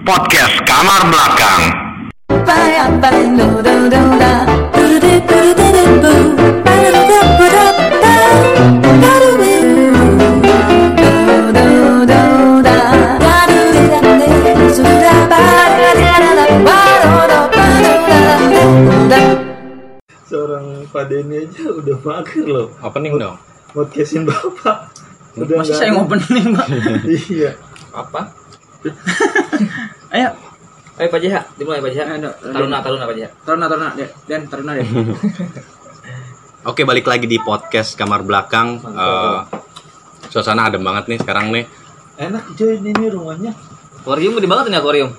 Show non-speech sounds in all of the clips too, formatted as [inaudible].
Podcast Kamar Belakang. Seorang Pak Denny aja udah mager loh Opening dong. Podcastin bapak Udah Masih saya ada. ngopening, Pak. [laughs] Iya apa [laughs] Ayo, ayo Pak Jaha dimulai Pak Ayo, taruna taruna Pak Jaha taruna taruna. Dan taruna deh. [laughs] Oke, balik lagi di podcast kamar belakang. Eh, suasana adem banget nih sekarang nih. Enak coy ini nih rumahnya akuarium gede banget ini akuarium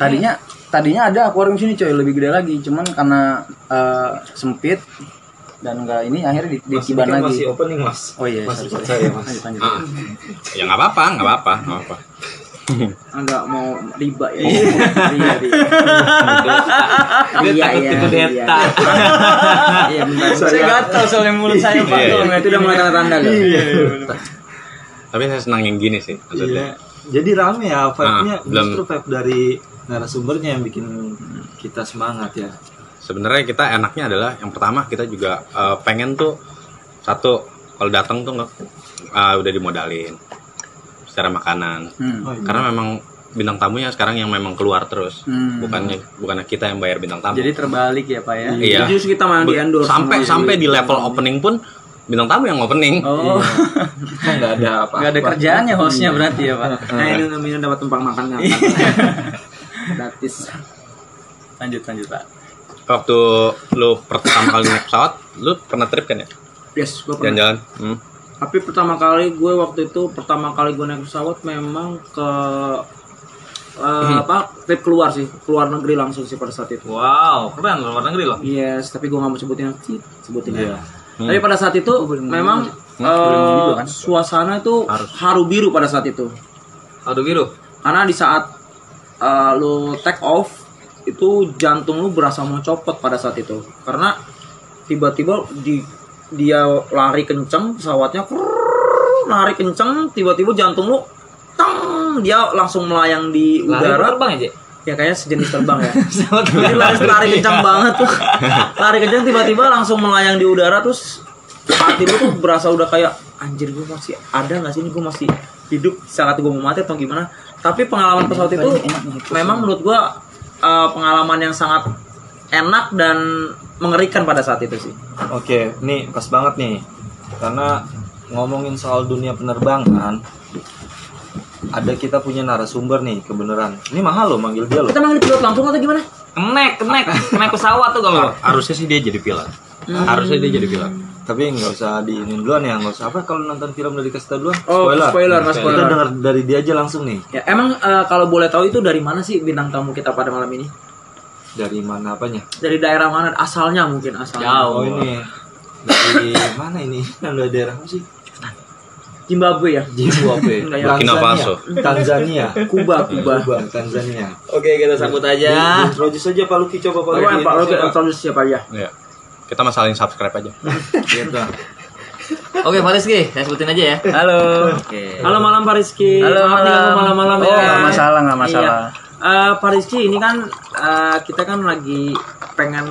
Tadinya tadinya ada akuarium sini coy, lebih gede lagi. Cuman karena eh, sempit dan enggak ini akhirnya di, kan lagi. masih opening mas Oh iya, Masih percaya mas Lanjut, lanjut. Ah, ya nggak apa-apa, nggak apa-apa, nggak apa. [laughs] Enggak mau riba ya. Iya, iya. Dia takut itu deta. [laughs] Iya, bentar. Saya- gatal soalnya mulut saya, Pak. Iya, Tolong, Itu udah mulai tanda-tanda loh. Tapi saya senang yang gini sih. Iya Maksudnya. Jadi rame ya vibe-nya Ah, belum. Justru vibe dari narasumbernya yang bikin kita semangat ya Sebenarnya kita enaknya adalah yang pertama kita juga eh, pengen tuh satu kalau datang tuh nggak eh, udah dimodalin secara makanan. Hmm. Oh, iya. Karena memang bintang tamunya sekarang yang memang keluar terus, Hmm. bukannya bukannya kita yang bayar bintang tamu. Jadi terbalik ya, Pak ya. Iya. Jadi Justru kita malah di Be- endorse sampai sama- sampai di level opening pun bintang tamu yang opening. Oh. Kok [laughs] nggak ada apa Gak ada kerjaannya hostnya berarti ya pak. Nah ini minum dapat tumpang makan nggak? Gratis. Lanjut lanjut pak. Waktu lu pertama kali naik pesawat, lu pernah trip kan ya? Yes, gue pernah. Jalan-jalan. Hmm. Tapi pertama kali gue waktu itu pertama kali gue naik pesawat memang ke eh, apa trip keluar sih keluar negeri langsung sih pada saat itu. wow keren luar negeri loh Yes, tapi gue nggak mau sebutin Cip, sebutin Iya. ya. Tapi pada saat itu memang eh, suasana itu haru biru pada saat itu. aduh biru Karena di saat eh, lu take off itu jantung lu berasa mau copot pada saat itu. Karena tiba-tiba di dia lari kenceng pesawatnya krrrr, lari kenceng tiba-tiba jantung lu tang dia langsung melayang di lari udara. terbang aja? Ya kayaknya sejenis terbang ya. [laughs] Jadi lari lari kencang banget tuh. [laughs] Lari kencang tiba-tiba langsung melayang di udara terus hati lu tuh berasa udah kayak anjir gue masih ada nggak sih ini? Gue masih hidup saat gue mau mati atau gimana? Tapi pengalaman pesawat itu memang menurut gue uh, pengalaman yang sangat enak dan mengerikan pada saat itu sih Oke, nih pas banget nih. Karena ngomongin soal dunia penerbangan, ada kita punya narasumber nih kebenaran. Ini mahal loh manggil dia loh. kita manggil pilot langsung atau gimana kenek kenek kenek pesawat tuh kalau [laughs] Harusnya sih dia jadi pilot. Harusnya dia jadi pilot. Tapi nggak usah diinin duluan ya, nggak usah apa kalau nonton film dari kasih tau duluan. oh spoiler nggak Kita spoiler dengar dari dia aja langsung nih. ya emang uh, kalau boleh tahu itu dari mana sih bintang tamu kita pada malam ini Dari mana apanya? dari daerah mana asalnya mungkin asalnya Jauh. Oh ini dari mana ini? Yang dari daerah apa sih? Zimbabwe ya Zimbabwe. [laughs] Enggak ya. Burkina Faso. Tanzania. Kuba Kuba Kuba, Tanzania. oke kita sambut aja Introduce aja Pak Luki coba Pak Pak Luki. Pak Siapa? introduce siapa ya Iya. Kita masalin subscribe aja. [laughs] Gitu. oke Pak Rizky saya sebutin aja ya Halo. oke Halo malam Pak Rizky Halo malam. malam-malam Oh, ya nggak masalah, nggak masalah. Iya. Eh, Pak Rizky ini kan eh, kita kan lagi pengen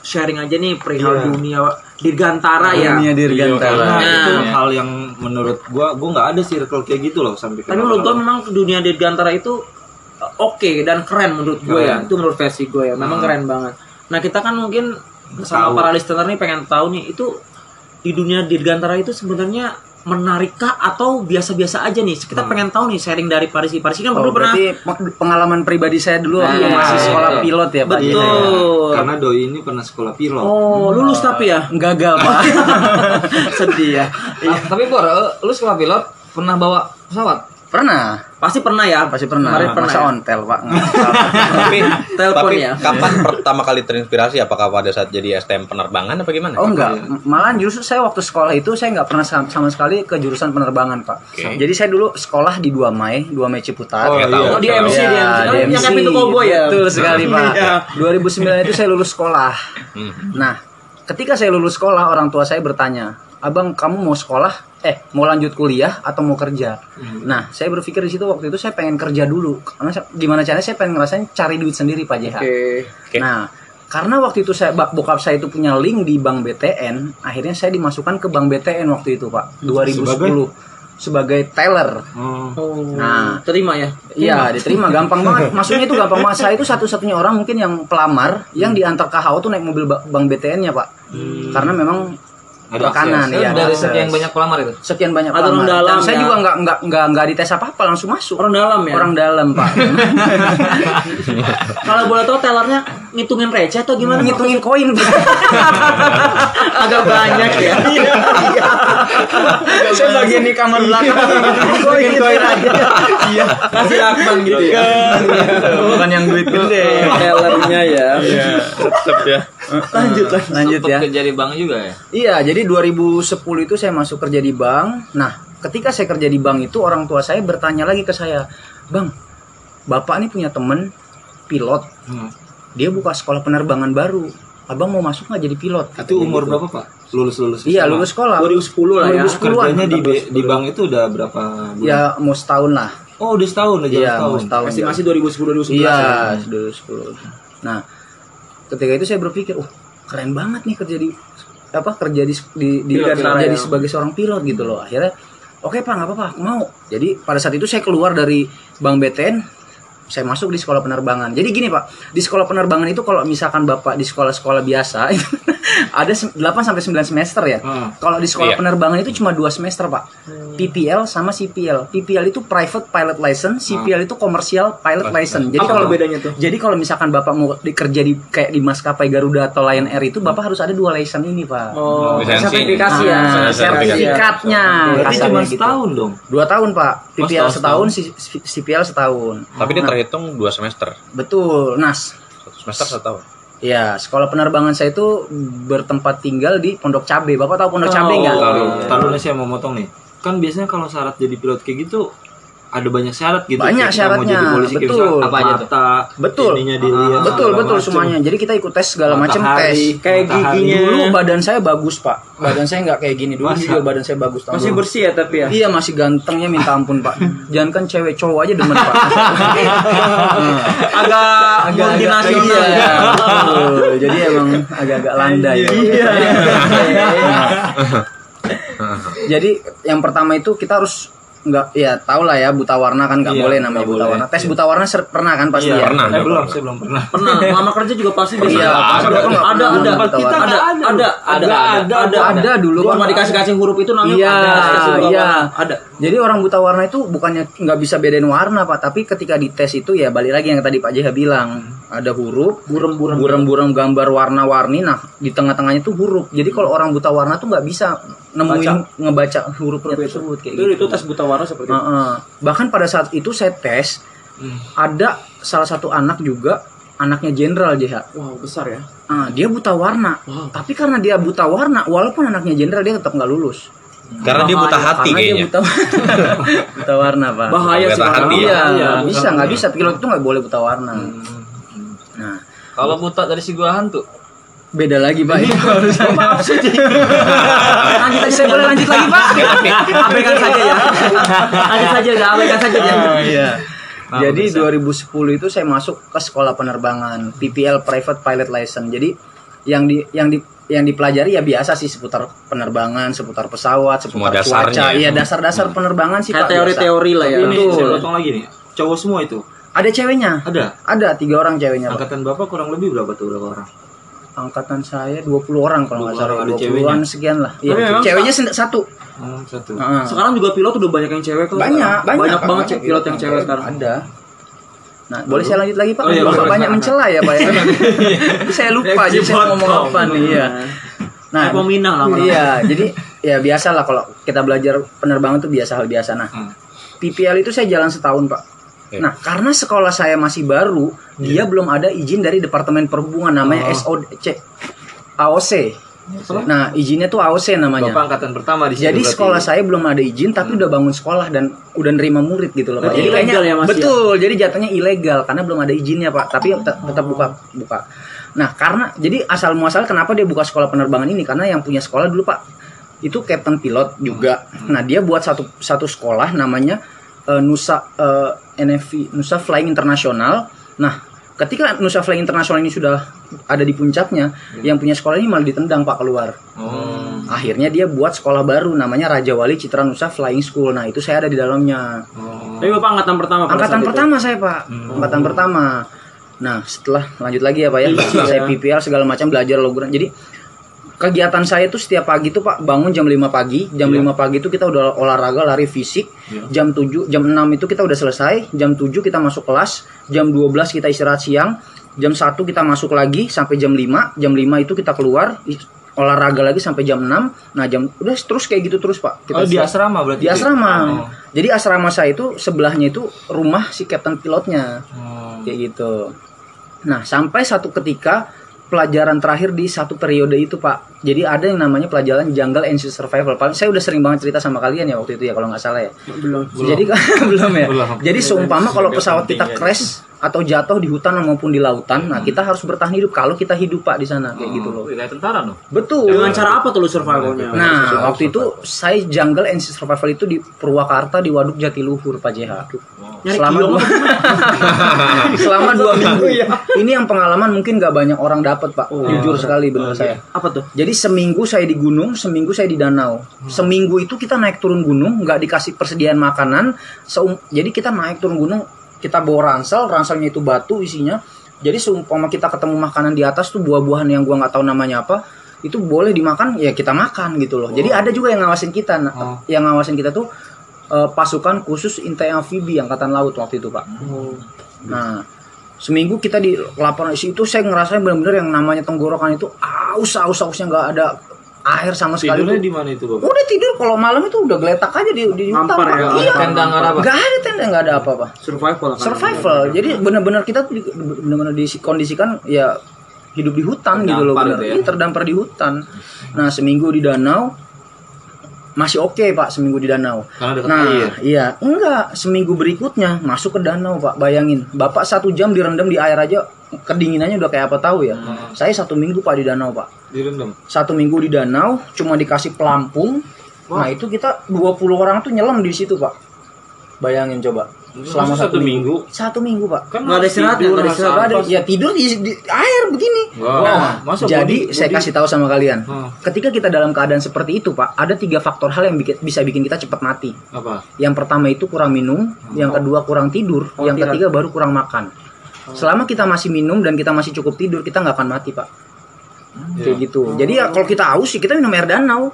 sharing aja nih perihal Iya. dunia dirgantara ya Dunia dirgantara. Karena Nah. itu hal yang menurut gua gua nggak ada circle kayak gitu loh sampai Tapi menurut gue memang dunia dirgantara itu eh, oke dan keren menurut gue ya. Keren. Itu menurut versi gue ya. Memang keren banget. Nah kita kan mungkin sama Tahu. para listener nih pengen tahu nih itu di dunia dirgantara itu sebenarnya menarikkah atau biasa-biasa aja nih? Kita pengen tahu nih sharing dari Parisi. Parisi kan Oh, dulu pernah pengalaman pribadi saya dulu waktu Iya. masih sekolah pilot ya Pak. betul. karena doi ini pernah sekolah pilot. Oh, lulus tapi ya? Gagal Pak. [laughs] Sedih ya. Ah, tapi Bor lu sekolah pilot pernah bawa pesawat Pernah. Pasti pernah ya? Pasti pernah. Kemarin pernah. Masa ya? ontel Pak. [laughs] tapi Telepon ya? kapan pertama kali terinspirasi? Apakah pada saat jadi STM penerbangan apa gimana? Oh enggak, malah justru saya waktu sekolah itu saya nggak pernah sama, sama sekali ke jurusan penerbangan pak. Oke. Jadi saya dulu sekolah di 2 Mai, 2 Mai Ciputat. Oh, tahu. Oh, di MC Ya, dia. di Yang MC. Kevin itu Cowboy ya? Betul sekali pak. Iya. 2009 itu saya lulus sekolah. Hmm. Nah, ketika saya lulus sekolah, orang tua saya bertanya, abang kamu mau sekolah eh mau lanjut kuliah atau mau kerja nah saya berpikir di situ waktu itu saya pengen kerja dulu karena saya- gimana caranya saya pengen ngerasain cari duit sendiri pak JH Oke. Nah, karena waktu itu saya bak- bokap saya itu punya link di Bank BTN, akhirnya saya dimasukkan ke Bank BTN waktu itu, Pak. 2010 sebagai, teller. Oh. Nah, Terima ya. iya diterima gampang banget. Maksudnya itu gampang banget. Saya itu satu-satunya orang mungkin yang pelamar yang diantar ke HO tuh naik mobil ba- Bank BTN-nya, Pak. Karena memang Ada akses. ya. dari akses. sekian banyak pelamar itu. sekian banyak Ada orang pelamar. dalam, Dan saya ya. juga nggak nggak nggak nggak dites apa-apa langsung masuk. Orang dalam ya. Orang dalam, Pak. [laughs] Kalau boleh tahu tellernya ngitungin receh atau gimana? ngitungin koin, [laughs] agak banyak ya. saya bagian di kamar belakang koin koin aja iya Kasih lakban gitu ya. bukan yang duit gede Tellernya ya. Tetep ya. Lanjut [laughs] lah. lanjut Sempet ya kerja di bank juga ya. iya jadi 2010 itu saya masuk kerja di bank nah ketika saya kerja di bank itu orang tua saya bertanya lagi ke saya bang bapak ini punya temen pilot Hmm. dia buka sekolah penerbangan baru abang mau masuk nggak jadi pilot Itu umur berapa, Pak? Lulus lulus. iya lulus sekolah 2010 lah ya. 2010 -an. Kerjanya di di bank itu udah berapa bulan? ya mau setahun lah Oh, udah setahun, udah jalan iya mau setahun. setahun Estimasi 2010 2011 Iya, ya. sudah 10. Nah, ketika itu saya berpikir, "Oh, keren banget nih kerja di apa kerja di di, di Pilot, kerja pilot, ya. sebagai seorang pilot gitu loh." Akhirnya, "Oke, Pak, nggak apa-apa, aku mau." Jadi, pada saat itu saya keluar dari Bank BTN saya masuk di sekolah penerbangan. Jadi gini, Pak, di sekolah penerbangan itu kalau misalkan Bapak di sekolah-sekolah biasa [laughs] ada se- 8 sampai 9 semester ya. Hmm. Kalau di sekolah Iya. penerbangan itu cuma dua semester, Pak. PPL sama CPL. PPL itu private pilot license, CPL itu commercial pilot license. Jadi Apa kalau bedanya tuh? jadi kalau misalkan Bapak mau dikerja di kayak di maskapai Garuda atau Lion Air itu Bapak harus ada dua license ini, Pak. Oh, Lisensi. sertifikasi ya. Nah, Sertifikasi. sertifikatnya. Berarti cuma gitu. setahun dong. Dua tahun, Pak. PPL setahun. CPL setahun. Tapi dia terhitung dua semester. Betul, Nas. Satu semester satu tahun. Ya, sekolah penerbangan saya itu bertempat tinggal di Pondok Cabe. Bapak tahu Pondok Cabe Oh, nggak? Taruh, taruh nih saya mau motong nih. Kan biasanya kalau syarat jadi pilot kayak gitu ada banyak syarat gitu. Banyak Kayak kita mau syaratnya, jadi polisi, kayak betul. misalnya Apa aja tuh? mata, Betul. ininya dilihat, betul, segala betul macem. semuanya. Jadi kita ikut tes segala macam tes. Kayak matahari. giginya. Dulu badan saya bagus, Pak. Badan saya nggak kayak gini. Dulu Masa? juga badan saya bagus. tahun Masih dulu. bersih ya tapi ya. Iya masih gantengnya minta ampun pak. Jangan kan cewek cowok aja demen pak. Agak multinasional Iya, ya. betul. Jadi emang agak-agak landai. Iya. Jadi yang pertama itu kita harus nggak ya tau lah ya buta warna kan nggak Iya, boleh namanya buta boleh. warna. Tes buta warna ser- pernah kan pasti Iya, ya. Pernah. Eh, belum, saya belum pernah. Pernah, [laughs] lama kerja juga pasti bisa. Iya, ada, ada, ada, ada, ada, ada, ada, ada, ada, ada, ada, Ada dulu, Cuma dikasih kasih huruf itu namanya Iya, iya. ada. Jadi orang buta warna itu bukannya nggak bisa bedain warna pak, tapi ketika dites itu ya balik lagi yang tadi Pak JH bilang ada huruf, Burem-burem. buram-buram gambar warna-warni. Nah di tengah-tengahnya tuh huruf. Jadi kalau orang buta warna tuh nggak bisa nemuin ngebaca hurufnya tersebut kayak Itu gitu. itu tes buta warna seperti itu. Heeh. Bahkan pada saat itu saya tes ada salah satu anak juga anaknya jenderal JH. Wow, besar ya. Ah, dia buta warna. Tapi karena dia buta warna, walaupun anaknya jenderal dia tetap nggak lulus. Karena dia buta hati karena kayaknya. dia buta, [laughs] buta warna pak. Bahaya sih Buta kalau hati ya. Iya, nggak bisa nggak bisa pilot itu nggak boleh buta warna. Nah, Kalau buta dari si gua hantu. Beda lagi pak. [laughs] Maaf sih. [laughs] lanjut lagi, saya boleh lanjut lagi pak. Abaikan saja ya. Lanjut saja ya, abaikan saja ya. Iya. Jadi 2010 itu saya masuk ke sekolah penerbangan PPL Private Pilot License. Jadi yang di yang di yang dipelajari ya biasa sih seputar penerbangan, seputar pesawat, seputar Semua dasarnya cuaca. ya. Iya, dasar-dasar penerbangan sih Kayak Pak. teori-teori lah ya. Ini Betul. saya potong lagi nih. Cowok semua itu. Ada ceweknya. Ada. Ada tiga orang ceweknya, Pak. Angkatan Bapak kurang lebih berapa tuh berapa orang? Angkatan saya 20 orang kalau nggak 20 salah orang, ada 20-an ceweknya. sekian lah iya memang ceweknya satu Oh, satu. Heeh. Sekarang juga pilot udah banyak yang cewek kok. banyak banyak banyak banget cewek pilot yang cewek sekarang. ada nah boleh saya lanjut lagi pak Oh, iya, Bapak banyak mencela ya pak ya [laughs] saya lupa jadi saya ngomong apa nih ya nah peminang lah. iya jadi ya biasa lah kalau kita belajar penerbangan itu biasa hal biasa nah Hmm. PPL itu saya jalan setahun pak Oke. Nah, karena sekolah saya masih baru, dia belum ada izin dari Departemen Perhubungan namanya SOC AOC. Nah, izinnya tuh AOC namanya. Bapak angkatan pertama di Jadi sekolah saya belum ada izin tapi udah bangun sekolah dan udah nerima murid gitu loh Pak. Jadi ilegal kayaknya ya, Mas, ya? betul. Jadi jatuhnya ilegal karena belum ada izinnya Pak. Tapi tet- tetap buka buka. Nah karena jadi asal muasal kenapa dia buka sekolah penerbangan ini karena yang punya sekolah dulu Pak itu captain pilot juga. Nah dia buat satu satu sekolah namanya eh, Nusa eh, NFI Nusa Flying International. Nah ketika Nusa Flying International ini sudah ada di puncaknya, yang punya sekolah ini malah ditendang pak keluar. Oh. Akhirnya dia buat sekolah baru namanya Raja Wali Citra Nusa Flying School. Nah itu saya ada di dalamnya. Tapi Bapak angkatan pertama pada Angkatan saat itu? pertama saya pak, angkatan pertama. Nah setelah lanjut lagi ya pak ya, saya PPL segala macam belajar loguran. Jadi kegiatan saya itu setiap pagi tuh pak bangun jam 5 pagi, jam 5 pagi itu kita udah olahraga lari fisik, jam 7, jam 6 itu kita udah selesai, jam 7 kita masuk kelas, jam 12 kita istirahat siang, jam 1 kita masuk lagi sampai jam 5, jam 5 itu kita keluar olahraga lagi sampai jam 6. Nah, jam udah terus kayak gitu terus, Pak. Oh, di asrama berarti? di asrama. Oh. Jadi asrama saya itu sebelahnya itu rumah si kapten pilotnya. Oh. Kayak gitu. Nah, sampai satu ketika pelajaran terakhir di satu periode itu, Pak. Jadi ada yang namanya pelajaran jungle and survival. Paling saya udah sering banget cerita sama kalian ya waktu itu ya kalau nggak salah ya. Belum. Jadi belum [laughs] ya. Belum. Jadi seumpama kalau pesawat kita crash atau jatuh di hutan maupun di lautan, nah kita harus bertahan hidup kalau kita hidup Pak di sana kayak gitu loh. Kayak tentara dong. Betul. Dengan cara apa tuh lu survivalnya? Nah, waktu itu saya jungle and survival itu di Purwakarta di Waduk Jatiluhur Pak JH. Nyari Selama dua, selama dua minggu. [laughs] Ini yang pengalaman mungkin gak banyak orang dapat Pak. Jujur sekali benar saya. Apa tuh? Jadi seminggu saya di gunung, seminggu saya di danau. Seminggu itu kita naik turun gunung, nggak dikasih persediaan makanan. Seum- jadi kita naik turun gunung, kita bawa ransel, ranselnya itu batu isinya. Jadi seumpama kita ketemu makanan di atas tuh buah-buahan yang gua nggak tahu namanya apa, itu boleh dimakan, ya kita makan gitu loh. Jadi ada juga yang ngawasin kita, nah, yang ngawasin kita tuh eh, pasukan khusus intai amfibi angkatan laut waktu itu pak. Nah seminggu kita di lapangan itu saya ngerasain benar-benar yang namanya tenggorokan itu aus aus ausnya nggak ada air sama sekali Tidurnya di mana itu, Bapak? Udah tidur kalau malam itu udah geletak aja di di hutan. Ngampar Pak. ya? Iya. Tenda nggak ada apa? Nggak ada tenda nggak ada apa-apa. Survival kan. Survival. Jadi benar-benar kita tuh di- benar-benar dikondisikan ya hidup di hutan gitu loh Terdampar benar. gitu ya? Iya, terdampar di hutan. Nah, seminggu di danau masih oke Pak seminggu di danau. Karena Nah, air. iya, enggak. Seminggu berikutnya masuk ke danau, Pak. Bayangin, Bapak satu jam direndam di air aja, kedinginannya udah kayak apa tahu ya. Saya satu minggu Pak di danau, Pak. Direndam. Satu minggu di danau, cuma dikasih pelampung. Nah, itu kita 20 orang tuh nyelam di situ, Pak. Bayangin coba. Selama Masa satu minggu? Satu minggu, Pak. Kan Nggak ada istirahatnya, tidur, nggak ada Nggak ada, ya tidur di, di air begini. Wow. Nah, Masa jadi body- saya body- kasih tahu sama kalian, Hmm. ketika kita dalam keadaan seperti itu, Pak, ada tiga faktor hal yang bikin, bisa bikin kita cepat mati. Apa? Yang pertama itu kurang minum, yang kedua kurang tidur, Oh, yang tidak. ketiga baru kurang makan. Selama kita masih minum dan kita masih cukup tidur, kita nggak akan mati, Pak. Kayak Iya. gitu. Jadi ya kalau kita haus sih kita minum air danau.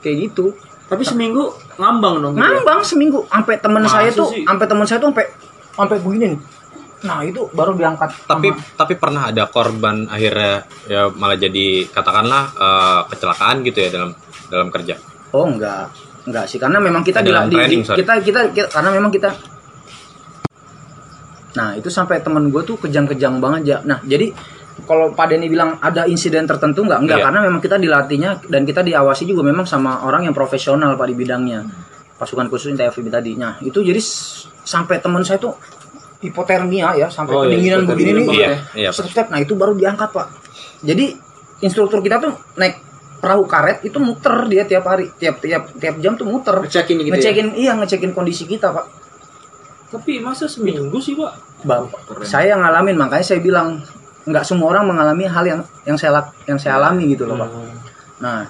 Kayak gitu. Tapi seminggu ngambang dong. gitu ya? Ngambang seminggu sampai teman saya tuh, sampai teman saya tuh sampai sampai begini nih. Nah, itu baru diangkat. Tapi sama- tapi pernah ada korban akhirnya ya malah jadi katakanlah eh, kecelakaan gitu ya dalam dalam kerja. Oh enggak, enggak sih karena memang kita Dalam di, training, di- sorry. kita, kita kita karena memang kita Nah, itu sampai temen gue tuh kejang-kejang banget ya. Nah, jadi kalau Pak Denny bilang ada insiden tertentu enggak? Enggak, Iya. karena memang kita dilatihnya dan kita diawasi juga memang sama orang yang profesional Pak di bidangnya. Pasukan khusus TFB tadi. Nah, itu jadi sampai teman saya tuh hipotermia ya, sampai Oh, iya, kedinginan hipotermia begini nih. Iya, iya. Step-step. Nah, itu baru diangkat, Pak. Jadi instruktur kita tuh naik perahu karet itu muter dia tiap hari, tiap tiap tiap jam tuh muter. Ngecekin gitu ya? ngecekin iya ngecekin kondisi kita pak Tapi masa seminggu sih, Pak? bapak saya ngalamin makanya saya bilang nggak semua orang mengalami hal yang yang saya lak- yang saya alami gitu loh pak. Nah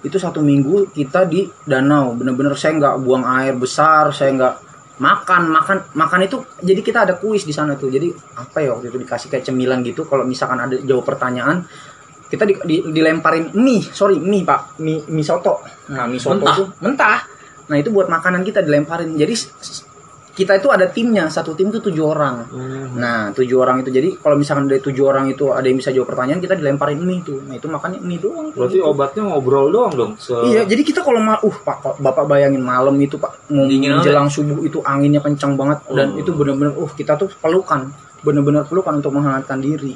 itu satu minggu kita di danau. Bener-bener saya nggak buang air besar saya nggak makan makan makan itu jadi kita ada kuis di sana tuh. Jadi apa ya waktu itu dikasih kayak cemilan gitu kalau misalkan ada jawab pertanyaan kita di, di- dilemparin mie sorry mie pak. Mie mie soto. Nah mie soto Mentah. tuh mentah. Nah itu buat makanan kita dilemparin. Jadi kita itu ada timnya satu tim itu tujuh orang nah tujuh orang itu jadi kalau misalkan dari tujuh orang itu ada yang bisa jawab pertanyaan kita dilemparin mie tuh nah itu makannya mie doang tuh. Berarti obatnya ngobrol doang dong. Se Iya, jadi kita kalau mal, uh pak, Pak, bapak bayangin malam itu pak, mau menjelang subuh itu anginnya kencang banget dan itu benar-benar, uh kita tuh pelukan, benar-benar pelukan untuk menghangatkan diri.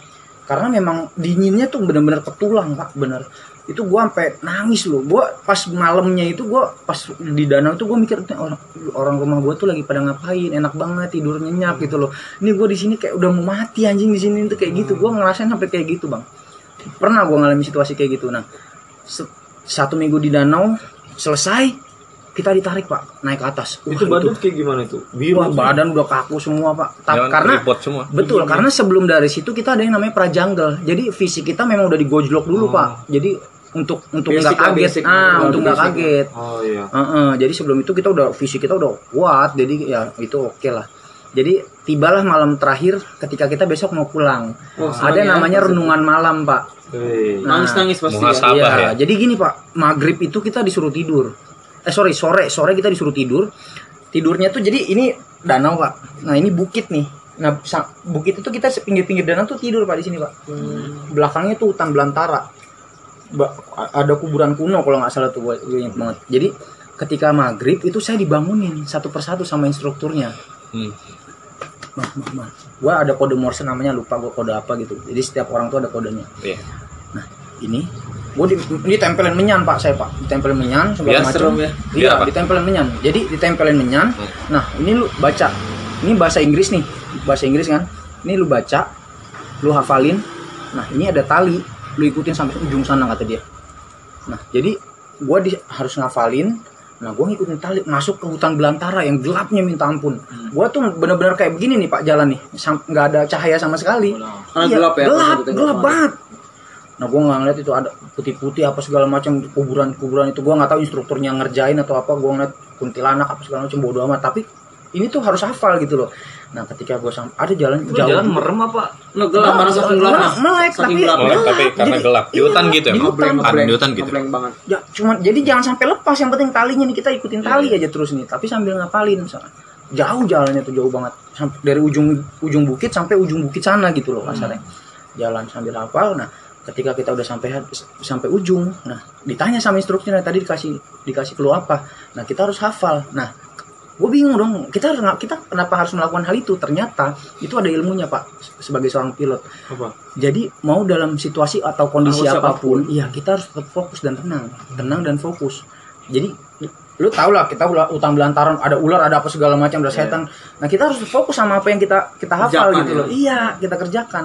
Karena memang dinginnya tuh benar-benar ketulang pak, bener. Itu gua sampai nangis loh. Gua pas malamnya itu gua pas di danau itu gua mikir "Nih, orang orang rumah gua tuh lagi pada ngapain, enak banget tidur nyenyak gitu loh. Ini gua di sini kayak udah mau mati anjing di sini tuh kayak gitu. Gua ngerasain sampai kayak gitu bang. Pernah gua ngalamin situasi kayak gitu. Nah satu minggu di danau selesai kita ditarik pak naik ke atas Wah, itu badan kayak gimana itu biru Wah badan udah kaku semua pak. Ta- Jalan karena semua. betul karena sebelum dari situ kita ada yang namanya prajanggal. Jadi fisik kita memang udah digojlok dulu pak. Jadi untuk untuk nggak kaget, basic. ah untuk nggak kaget. oh iya Heeh, jadi sebelum itu kita udah fisik kita udah kuat. Jadi ya itu oke lah. Jadi tibalah malam terakhir ketika kita besok mau pulang. Oh, ada ya, namanya pasti. renungan malam pak. Nah, Nangis-nangis pasti ya. Muhasabah. Iya, ya? jadi gini Pak, maghrib itu kita disuruh tidur. Eh sorry, sore, sore kita disuruh tidur. Tidurnya tuh jadi ini danau Pak. Nah ini bukit nih. Nah bukit itu kita pinggir-pinggir danau tuh tidur Pak di sini Pak. Belakangnya tuh hutan belantara. Ba- ada kuburan kuno kalau nggak salah tuh inget banget. Jadi ketika maghrib itu saya dibangunin satu persatu sama instrukturnya. Hmm. Mah, mah, mah. Gue ada kode Morse namanya lupa gue kode apa gitu. Jadi setiap orang tuh ada kodenya Iya. ini gue di, ditempelin menyan pak saya pak. Ditempelin menyan segala macam. ya. Iya apa? ditempelin menyan. Jadi ditempelin menyan Hmm. nah ini lu baca. Ini bahasa Inggris nih. Bahasa Inggris kan? Ini lu baca lu hafalin. Nah ini ada tali. Lu ikutin sampai ujung sana kata dia. Nah jadi gue di, harus ngafalin. Nah gue ngikutin tali masuk ke hutan belantara yang gelapnya minta ampun. Hmm. gue tuh bener-bener kayak begini nih pak jalan nih. Nggak ada cahaya sama sekali. Karena Iya, gelap ya, kita gelap gelap. banget nah gue nggak ngeliat itu ada putih-putih apa segala macam kuburan kuburan itu gue nggak tahu instrukturnya ngerjain atau apa gue ngeliat kuntilanak apa segala macam bodo amat tapi ini tuh harus hafal gitu loh nah ketika gue sampai ada jalan Lu jauh jalan merem apa Nggak gelap karena saking gelapnya. Melek, melek, Saking tapi- gelap. Melek, tapi karena Jadi- gelap. Di hutan iya, gitu ya, di hutan. Di hutan gitu. Banget. ya cuman jadi jangan sampai lepas yang penting talinya nih kita ikutin tali aja terus nih tapi sambil ngapalin misalnya. jauh jalannya tuh jauh banget sampai dari ujung ujung bukit sampai ujung bukit sana gitu loh kasarnya jalan sambil hafal nah ketika kita udah sampai sampai ujung nah ditanya sama instrukturnya tadi dikasih dikasih clue apa nah kita harus hafal nah gue bingung dong kita harus kita kenapa harus melakukan hal itu ternyata itu ada ilmunya pak sebagai seorang pilot apa jadi mau dalam situasi atau kondisi Harus apa pun, iya kita harus tetap fokus dan tenang, tenang dan fokus. Jadi lu tau lah kita utang belantaran ada ular ada apa segala macam ada setan. Nah kita harus fokus sama apa yang kita kita hafal Kerjakan gitu ya. loh. Iya kita kerjakan.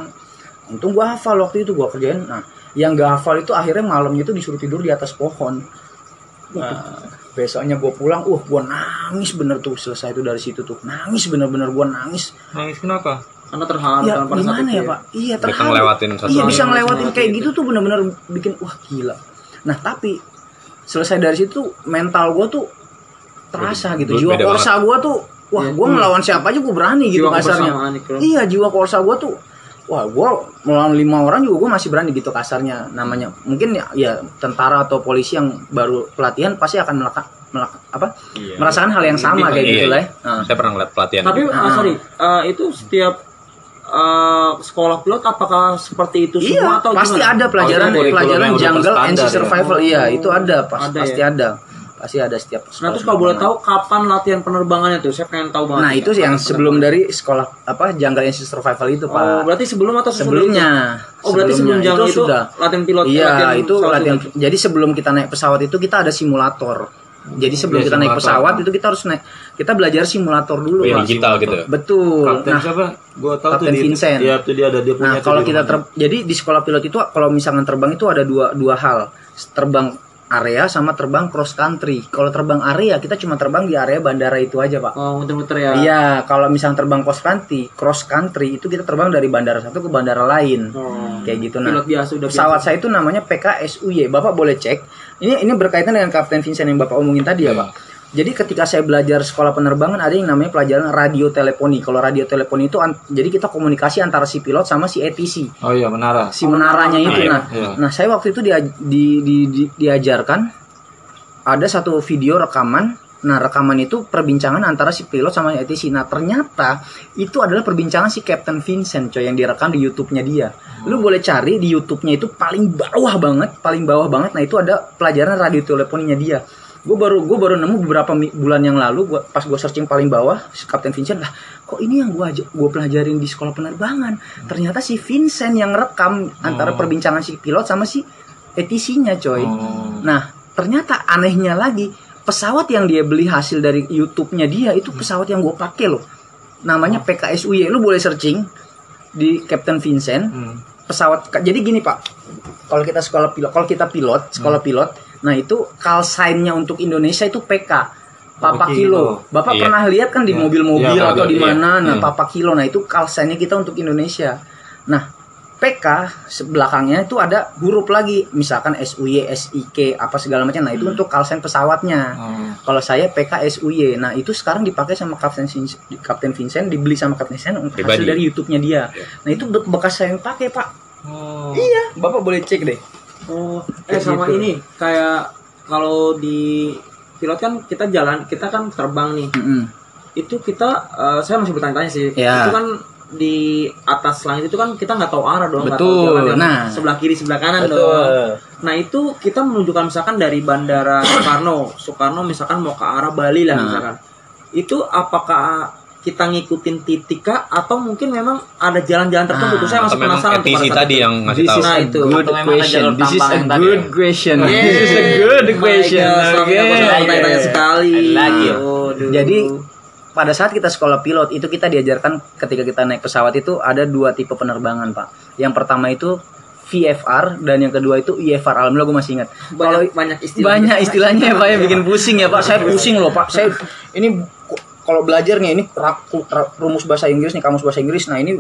Untung gua hafal waktu itu gua kerjain. Nah yang gak hafal itu akhirnya malamnya itu disuruh tidur di atas pohon. Nah, besoknya gua pulang, uh gua nangis bener tuh selesai itu dari situ tuh nangis bener-bener gua nangis. nangis kenapa Karena terharu Ya pada saat gimana itu ya pak? Iya Bisa terharu. ngelewatin satu Iya bisa ngelewatin kayak ngelewatin gitu tuh bener-bener bikin wah gila. Nah tapi selesai dari situ mental gue tuh terasa gitu. Beda- Jiwa beda korsa gue tuh wah Iya. gue ngelawan siapa aja gue berani gitu Jiwa kasarnya. Iya jiwa korsa gue tuh wah gue melawan lima orang juga gue masih berani gitu kasarnya namanya. Mungkin ya, ya tentara atau polisi yang baru pelatihan pasti akan melakukan apa Iya. merasakan hal yang sama kayak Iya, gitu iya. lah. ya. Nah. Saya pernah ngeliat pelatihan. Tapi ah, sorry, eh, itu setiap eh, sekolah pilot apakah seperti itu Iya, semua atau pasti gimana? ada pelajaran Oh, kurikulum pelajaran jungle terstandar ya? survival. Iya, itu ada, pas, Ada pasti ya? ada. Pasti ada setiap Nah terus kalau boleh tahu kapan latihan penerbangannya tuh? Saya pengen tahu banget. Nah, itu yang sebelum dari sekolah apa jungle sea survival itu, Oh, Pak. berarti sebelum atau Sebelumnya. itu? Oh, berarti sebelum jungle itu, sudah. latihan pilot. Iya, latihan itu latihan. pilot. Jadi sebelum kita naik pesawat itu kita ada simulator. Jadi sebelum Iya, kita naik pesawat itu kita harus naik kita belajar simulator dulu, Oh, yang Pak. digital gitu. Betul. Kapten Nah, siapa gua tahu Kapten tuh di- Vincent. iya tuh dia ada dia punya Nah, kalau kita ter- jadi di sekolah pilot itu kalau misalkan terbang itu ada dua dua hal, terbang area sama terbang cross country. Kalau terbang area kita cuma terbang di area bandara itu aja, Pak. Oh, muter-muter ya. Iya, kalau misalnya terbang cross country, cross country itu kita terbang dari bandara satu ke bandara lain. Oh. Kayak gitu nah. Pilot biasa udah Pesawat biasa. saya itu namanya PKSUY. Bapak boleh cek. Ini ini berkaitan dengan Kapten Vincent yang Bapak omongin tadi ya, Pak. Jadi ketika saya belajar sekolah penerbangan ada yang namanya pelajaran radio teleponi. Kalau radio teleponi itu an- jadi kita komunikasi antara si pilot sama si ATC oh iya menara. Si menaranya itu Iya, nah. iya. nah saya waktu itu dia, di, di- di- diajarkan ada satu video rekaman. Nah rekaman itu perbincangan antara si pilot sama ATC nah ternyata itu adalah perbincangan si Captain Vincent coy yang direkam di YouTube-nya dia. Lu boleh cari di YouTube-nya itu paling bawah banget paling bawah banget. Nah itu ada pelajaran radio teleponinya dia gue baru gue baru nemu beberapa bulan yang lalu gua, pas gue searching paling bawah si Captain Vincent lah kok ini yang gue gue pelajarin di sekolah penerbangan? Ternyata si Vincent yang rekam antara perbincangan si pilot sama si ATC-nya coy. Oh. nah ternyata anehnya lagi pesawat yang dia beli hasil dari YouTube-nya dia itu pesawat yang gue pakai loh. Namanya PKSUY lu boleh searching di Captain Vincent. Hmm. pesawat jadi gini pak. Kalau kita sekolah pilot kalau kita pilot sekolah pilot Nah itu call sign-nya untuk Indonesia itu PK. Papa Kilo. Kilo. Bapak Iya. pernah lihat kan di Iya. mobil-mobil Iya, atau di iya. mana? Nah, Hmm. Papa Kilo. Nah itu call sign-nya kita untuk Indonesia. Nah PK belakangnya itu ada huruf lagi, misalkan SUY, SIK, apa segala macam. Nah itu untuk call sign pesawatnya. Hmm. Kalau saya PK SUY. Nah itu sekarang dipakai sama Kapten Vincent, Kapten Vincent dibeli sama Kapten Vincent hasil Pribadi. dari YouTube-nya dia. Iya. Nah itu be- bekas saya yang pakai pak. Oh. Iya, bapak boleh cek deh. Oh, eh Kayak sama gitu. ini kayak kalau di pilot kan kita jalan, kita kan terbang nih. Mm-mm. Itu kita eh, saya masih bertanya-tanya sih. Ya. Itu kan di atas langit itu kan kita nggak tahu arah dong, nggak Betul. tahu jalan yang Nah. sebelah kiri sebelah kanan dong. Betul. Nah itu kita menunjukkan misalkan dari bandara Soekarno, Soekarno misalkan mau ke arah Bali lah Nah. misalkan. Itu apakah kita ngikutin titik kah atau mungkin memang ada jalan-jalan tertentu? Nah, saya masih penasaran tuh pada tadi itu. yang ngasih tahu. Nah, itu. good Atau memang ada jalur This is a tambahan tadi good ya? question. Yeah. This is a good Oh question. Oke. aku selalu tanya-tanya sekali. Lagi ya? Jadi pada saat kita sekolah pilot itu kita diajarkan ketika kita naik pesawat itu ada dua tipe penerbangan pak. Yang pertama itu VFR dan yang kedua itu IFR. Alhamdulillah gue masih ingat. Kalau banyak, banyak istilah. banyak istilahnya ya pak ya bikin pusing ya pak. Saya pusing loh pak. Saya ini kalau belajar nih ini rumus bahasa Inggris nih kamus bahasa Inggris. Nah ini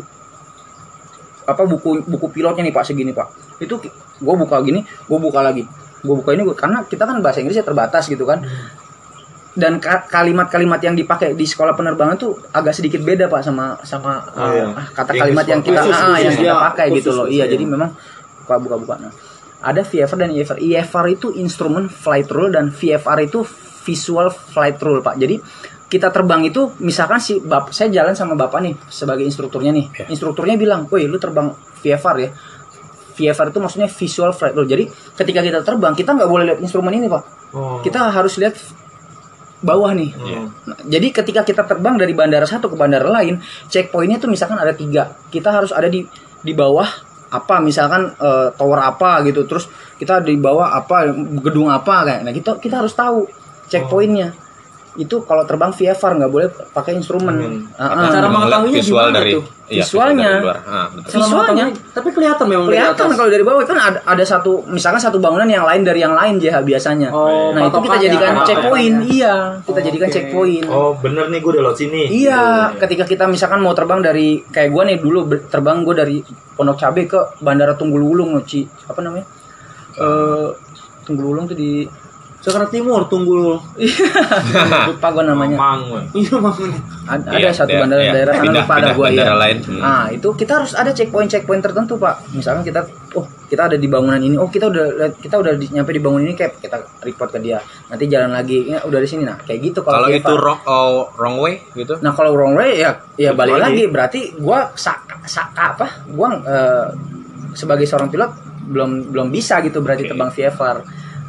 apa buku buku pilotnya nih pak segini pak. Itu gue buka gini, gue buka lagi, gue buka ini gua, karena kita kan bahasa Inggrisnya terbatas gitu kan. Dan ka- kalimat-kalimat yang dipakai di sekolah penerbangan tuh agak sedikit beda pak sama sama Oh, iya. ah, kata kalimat yang kita Khusus, ah, yang khusus, kita ya. pakai gitu Khusus, loh. khusus, Iya ya. jadi memang buka buka buka. Nah, ada VFR dan IFR. IFR itu instrument flight rule dan VFR itu visual flight rule pak. Jadi kita terbang itu misalkan si bap saya jalan sama bapak nih sebagai instrukturnya nih. Instrukturnya bilang, "Woi, lu terbang VFR ya." VFR itu maksudnya visual flight rule. Jadi ketika kita terbang kita nggak boleh lihat instrumen ini pak. Oh. Kita harus lihat bawah nih. Hmm. Nah, jadi ketika kita terbang dari bandara satu ke bandara lain, checkpointnya tuh misalkan ada tiga, kita harus ada di di bawah apa misalkan eh, tower apa gitu, terus kita di bawah apa gedung apa kayak, nah kita kita harus tahu checkpointnya. Itu kalau terbang VFR nggak boleh pakai instrumen. Hmm. Ah, Apa, ah. Cara mengetahuinya visual gimana dari tuh? iya, Visualnya. dari. Ah, betul. Visualnya. tapi kelihatan memang Kelihatan kalau dari bawah kan ada, ada satu misalkan satu bangunan yang lain dari yang lain JH biasanya. Oh, nah itu kita jadikan Ah, checkpoint, patokannya. iya kita Oh, jadikan oke. checkpoint. Oh bener nih gue udah lewat sini. Iya, Gitu. ketika kita misalkan mau terbang dari kayak gua nih dulu terbang gua dari Pondok Cabe ke Bandara Tunggul Wulung Ci apa namanya? Eh Tunggul Wulung tuh di Jakarta Timur tunggu lupa gua namanya. Weh. Iya bangun. Ad- Ada, Iya, satu iya, bandara iya. daerah sana lupa ada bandara ya. lain. Hmm. Nah, itu kita harus ada checkpoint checkpoint tertentu, Pak. Misalkan kita oh, kita ada di bangunan ini. Oh, kita udah kita udah di, nyampe di bangunan ini kayak kita report ke dia. Nanti jalan lagi. Ya, udah di sini nah. Kayak gitu Kalau itu Pak. wrong, oh, wrong way gitu. Nah kalau wrong way ya ya balik lagi. lagi berarti gua saka, saka apa? Gua eh, sebagai seorang pilot belum belum bisa gitu berarti Oke. terbang VFR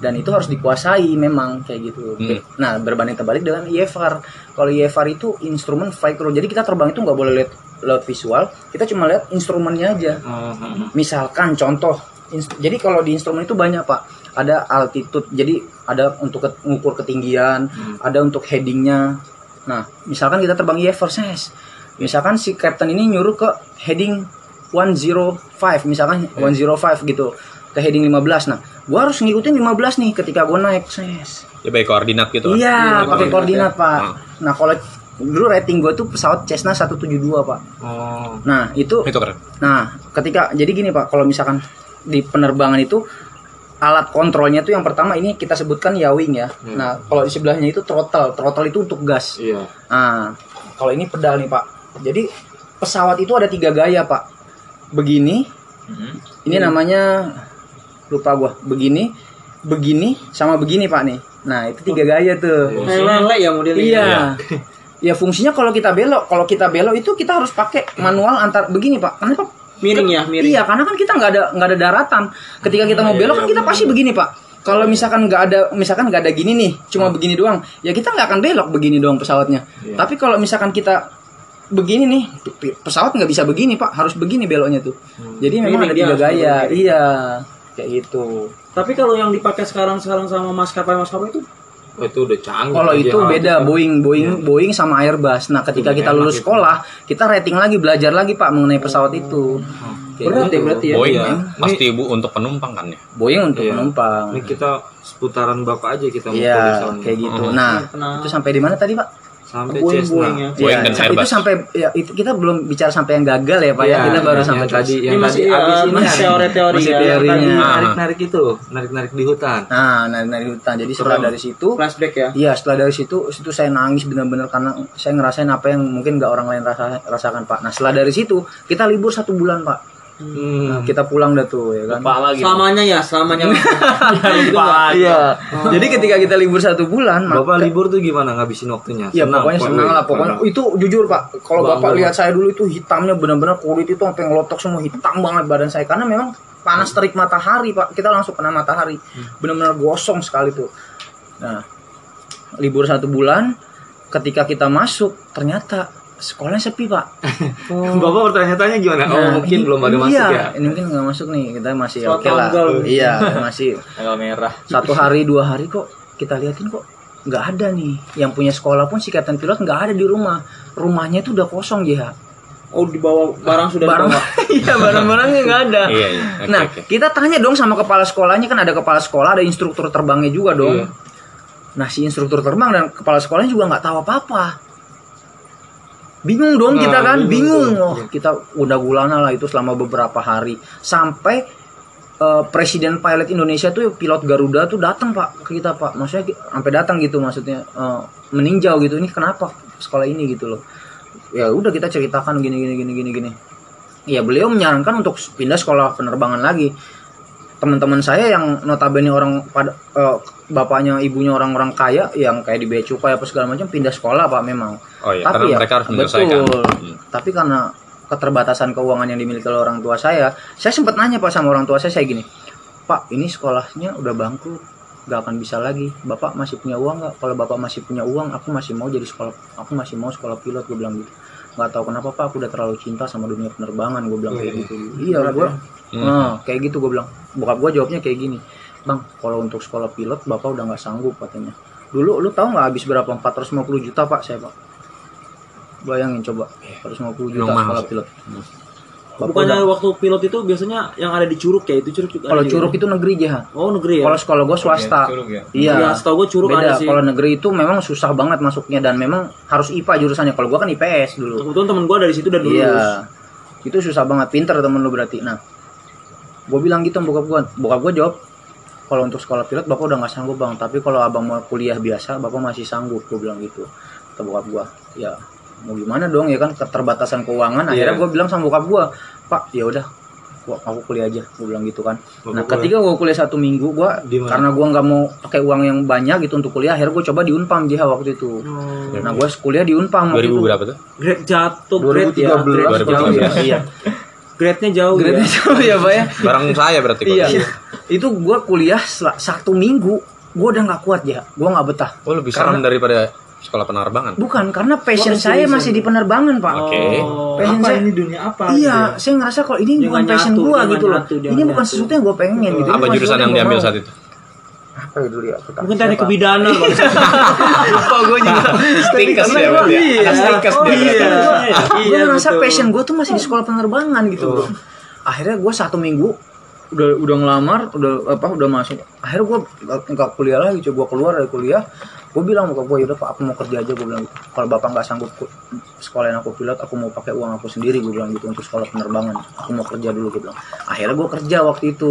dan itu harus dikuasai memang kayak gitu. Hmm. Nah berbanding terbalik dengan IFR. Kalau IFR itu instrumen flight rule. Jadi kita terbang itu nggak boleh lihat lihat visual, kita cuma lihat instrumennya aja. Hmm. Misalkan contoh, jadi kalau di instrumen itu banyak pak, ada altitude, jadi ada untuk mengukur ketinggian, ada untuk headingnya. Nah, misalkan kita terbang IFR, ses. misalkan si captain ini nyuruh ke heading 105, misalkan 105 gitu, ke heading 15. Nah, gua harus ngikutin 15 nih ketika gua naik, ses. Ya baik koordinat gitu. kan. Iya, pakai koordinat pak. Ah. Nah, kalau dulu rating gua tuh pesawat Cessna 172 pak. Oh. Nah, itu Itu keren. Nah, ketika jadi gini Pak, kalau misalkan di penerbangan itu alat kontrolnya tuh yang pertama ini kita sebutkan yawing ya. Nah, kalau di sebelahnya itu throttle. Throttle itu untuk gas. Iya. Nah, kalau ini pedal nih Pak. Jadi pesawat itu ada tiga gaya Pak. Begini, ini namanya lupa gua. Begini, begini, sama begini Pak nih. Nah, itu tiga gaya tuh. Lele ya modelnya. Iya. Ya fungsinya kalau kita belok, kalau kita belok itu kita harus pakai manual antar begini pak. Kenapa? Miring ya, miring. Iya, karena kan kita nggak ada nggak ada daratan. Ketika kita mau belok kan kita pasti begini pak. Kalau misalkan nggak ada, misalkan nggak ada gini nih, cuma begini doang, ya kita nggak akan belok begini doang pesawatnya. Tapi kalau misalkan kita begini nih, pesawat nggak bisa begini pak, harus begini beloknya tuh. Jadi memang Miring, ada tiga gaya, iya, kayak gitu. Tapi kalau yang dipakai sekarang-sekarang sama maskapai-maskapai itu Oh, itu udah canggih. Kalau itu beda Boeing, Boeing, Boeing sama Airbus. Nah, ketika Itu kita enak lulus itu. sekolah, kita rating lagi, belajar lagi Pak mengenai pesawat itu. Kayak Berat gitu. ya berarti ya. Boeing Iya. pasti ibu untuk penumpang kan ya. Boeing untuk Iya. penumpang. Ini kita seputaran bapak aja kita mau Iya, soalnya. kayak gitu. Mhm. Nah, Kenapa? itu sampai di mana tadi, Pak? Sampai Boeing. Boeing ya. Boeing dan itu sampai ya itu kita belum bicara sampai yang gagal ya, Pak ya. Iya, Kita baru yang- sampai tadi Ini yang masih tadi ya, abis ini masih teori-teori masih ya. teorinya. Teorinya. Narik-narik itu, narik-narik di hutan. Nah, dari hutan. Jadi setelah dari situ Flashback ya. Iya setelah dari situ situ saya nangis benar-benar karena saya ngerasain apa yang mungkin nggak orang lain rasa, rasakan pak. Nah setelah dari situ kita libur satu bulan pak. Nah, Hmm. kita pulang dah tuh ya kan. Pak lagi. Selamanya ya, selamanya. Pak. [laughs] Iya. Jadi ketika kita libur satu bulan, Bapak maka- libur tuh gimana ngabisin waktunya? Ya Senang, pokoknya senang lah pokoknya itu jujur pak kalau bapak Pak. lihat saya dulu itu hitamnya benar-benar kulit itu sampai ngelotok semua hitam banget badan saya karena memang panas terik matahari pak kita langsung kena matahari benar-benar gosong sekali tuh nah libur satu bulan ketika kita masuk ternyata sekolahnya sepi pak [laughs] Bapak bertanya-tanya gimana? oh, Nah, mungkin ini- belum ada masuk iya, ya. ini mungkin nggak masuk nih kita masih oke lah tanggal. iya [laughs] masih Tanggal merah. satu hari dua hari kok kita liatin kok nggak ada nih yang punya sekolah pun si kapten pilot nggak ada di rumah rumahnya itu udah kosong ya Oh, dibawa barang sudah barang dibawa. [laughs] iya barang-barangnya nggak ada Iya, iya. Oke, nah oke. kita tanya dong sama kepala sekolahnya kan ada kepala sekolah ada instruktur terbangnya juga dong Iya. nah si instruktur terbang dan kepala sekolahnya juga nggak tahu apa-apa bingung dong Nah, kita kan bingung bingung. oh kita udah gulana lah itu selama beberapa hari. Sampai eh, presiden pilot Indonesia tuh pilot Garuda tuh datang pak ke kita pak. Maksudnya sampai datang gitu maksudnya eh, meninjau gitu. Ini kenapa sekolah ini gitu loh. Ya udah kita ceritakan gini gini gini gini gini. Ya beliau menyarankan untuk pindah sekolah penerbangan lagi teman-teman saya yang notabene orang pada eh, bapaknya ibunya orang-orang kaya yang kayak di bea cukai apa segala macam pindah sekolah pak memang. Oh iya, karena mereka harus menyelesaikan. betul. Hmm. tapi karena keterbatasan keuangan yang dimiliki oleh orang tua saya saya sempat nanya pak sama orang tua saya saya gini pak ini sekolahnya udah bangkrut gak akan bisa lagi. Bapak masih punya uang nggak? Kalau bapak masih punya uang aku masih mau jadi sekolah aku masih mau sekolah pilot gue bilang gitu. Nggak tahu kenapa pak aku udah terlalu cinta sama dunia penerbangan gue bilang kayak gitu. Iya gue nah, kayak gitu gue bilang. Bokap gue jawabnya kayak gini bang kalau untuk sekolah pilot bapak udah nggak sanggup katanya. Dulu lu tahu nggak habis berapa? 450 juta pak saya pak. Bayangin coba 450 juta Memang sekolah pilot. Bapak Bukannya udah- waktu pilot itu biasanya yang ada di Curug ya, itu Curug juga kalau curug itu negeri jah Oh, negeri ya. kalau sekolah gue swasta. Curug ya. iya. Ya, setahu gue Curug beda. ada sih. kalau negeri itu memang susah banget masuknya dan memang harus IPA jurusannya. Kalau gue kan IPS dulu. Kebetulan temen gue dari situ dan lulus. Iya. Itu susah banget, pinter temen lu berarti. Nah, gue bilang gitu sama bokap gue. Bokap gue jawab, kalau untuk sekolah pilot bapak udah nggak sanggup bang. Tapi kalau abang mau kuliah biasa, bapak masih sanggup. Gue bilang gitu. Kata bokap gue, ya mau gimana dong ya kan keterbatasan keuangan. Akhirnya Iya. gue bilang sama bokap gue, pak ya udah, gua aku kuliah aja. Gue bilang gitu kan. Nah, Bapak ketika gue kuliah satu minggu, gue karena gue nggak mau pakai uang yang banyak gitu untuk kuliah, akhirnya gue coba di Unpam JH waktu itu. Oh. Nah, gue kuliah di Unpam waktu 2000 itu. berapa tuh? Grade jatuh grade ya. 2013 Grade 2013. jauh ya. Iya. Grade-nya jauh Grade ya. jauh ya, Pak ya. Barang saya berarti Iya. gitu. Itu gua kuliah satu minggu, gua udah nggak kuat ya. Gua nggak betah. Oh, lebih serem daripada sekolah penerbangan. Bukan karena passion Wah, saya masih ya? di penerbangan, Pak. Oke. Oh, Passion apa saya- ini dunia apa? Iya, gitu saya ngerasa kalau ini Dia bukan nggak passion nyatu, gua dia gitu loh. nyatu, Ini bukan nyatu. sesuatu yang gua pengen gitu. Apa bukan jurusan yang diambil saat itu? Apa ya dulu ya? Aku Mungkin siapa? kebidanan Bang. [laughs] Lupa gua juga. Karena ya ya? iya. Oh, iya. berarti. gue Iya, ngerasa betul. passion gue tuh masih di sekolah penerbangan gitu bro akhirnya gue satu minggu udah udah ngelamar udah apa udah masuk akhirnya gue nggak kuliah lagi coba gue keluar dari kuliah gue bilang sama gue yaudah pak aku mau kerja aja gue bilang gitu. kalau bapak nggak sanggup sekolahin aku pilot aku mau pakai uang aku sendiri gue bilang gitu untuk sekolah penerbangan aku mau kerja dulu gue bilang akhirnya gue kerja waktu itu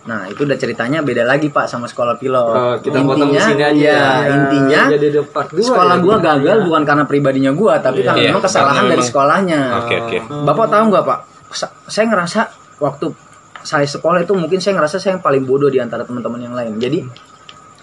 nah itu udah ceritanya beda lagi pak sama sekolah pilot. Oh, kita potong di sini aja. ya, intinya Jadi ada part dua sekolah ya. gua gagal bukan karena pribadinya gua tapi karena Iya, memang kesalahan karena dari memang- sekolahnya. Oke, oke. bapak tahu nggak pak? Sa- saya ngerasa waktu saya sekolah itu mungkin saya ngerasa saya yang paling bodoh di antara teman-teman yang lain. Jadi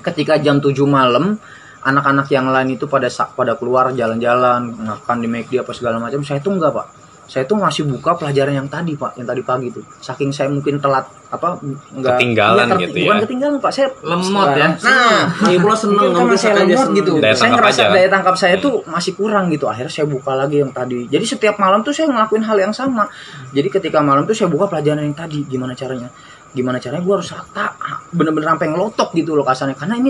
ketika jam 7 malam anak-anak yang lain itu pada pada keluar jalan-jalan makan di McD apa segala macam saya tuh enggak pak saya tuh masih buka pelajaran yang tadi pak yang tadi pagi tuh saking saya mungkin telat apa enggak Ketinggalan Iya, gitu ya. bukan ketinggalan pak saya Lemot ya. nah Lagi pula seneng Mungkin karena saya lemot gitu. Daya saya ngerasa aja. daya tangkap saya tuh masih kurang gitu. Akhirnya saya buka lagi yang tadi. Jadi setiap malam tuh saya ngelakuin hal yang sama. Jadi ketika malam tuh saya buka pelajaran yang tadi. Gimana caranya? Gimana caranya gue harus tak bener-bener sampai ngelotok gitu loh kasarnya karena ini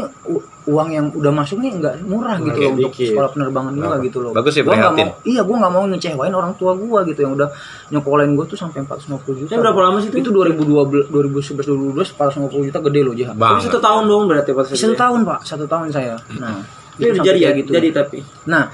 uang yang udah masuk nih nggak murah gitu loh untuk dikit. sekolah penerbangan gue gitu loh Bagus sih, Gua nggak prihatin. mau iya gue nggak mau ngecewain orang tua gue gitu yang udah nyokolain gue tuh sampai 450 juta Itu berapa lama sih itu? itu 2012 2011 2012 450 juta gede loh jahat Tapi satu tahun dong berarti pas satu tahun pak satu tahun saya nah Itu jadi ya, gitu. jadi tapi. Nah,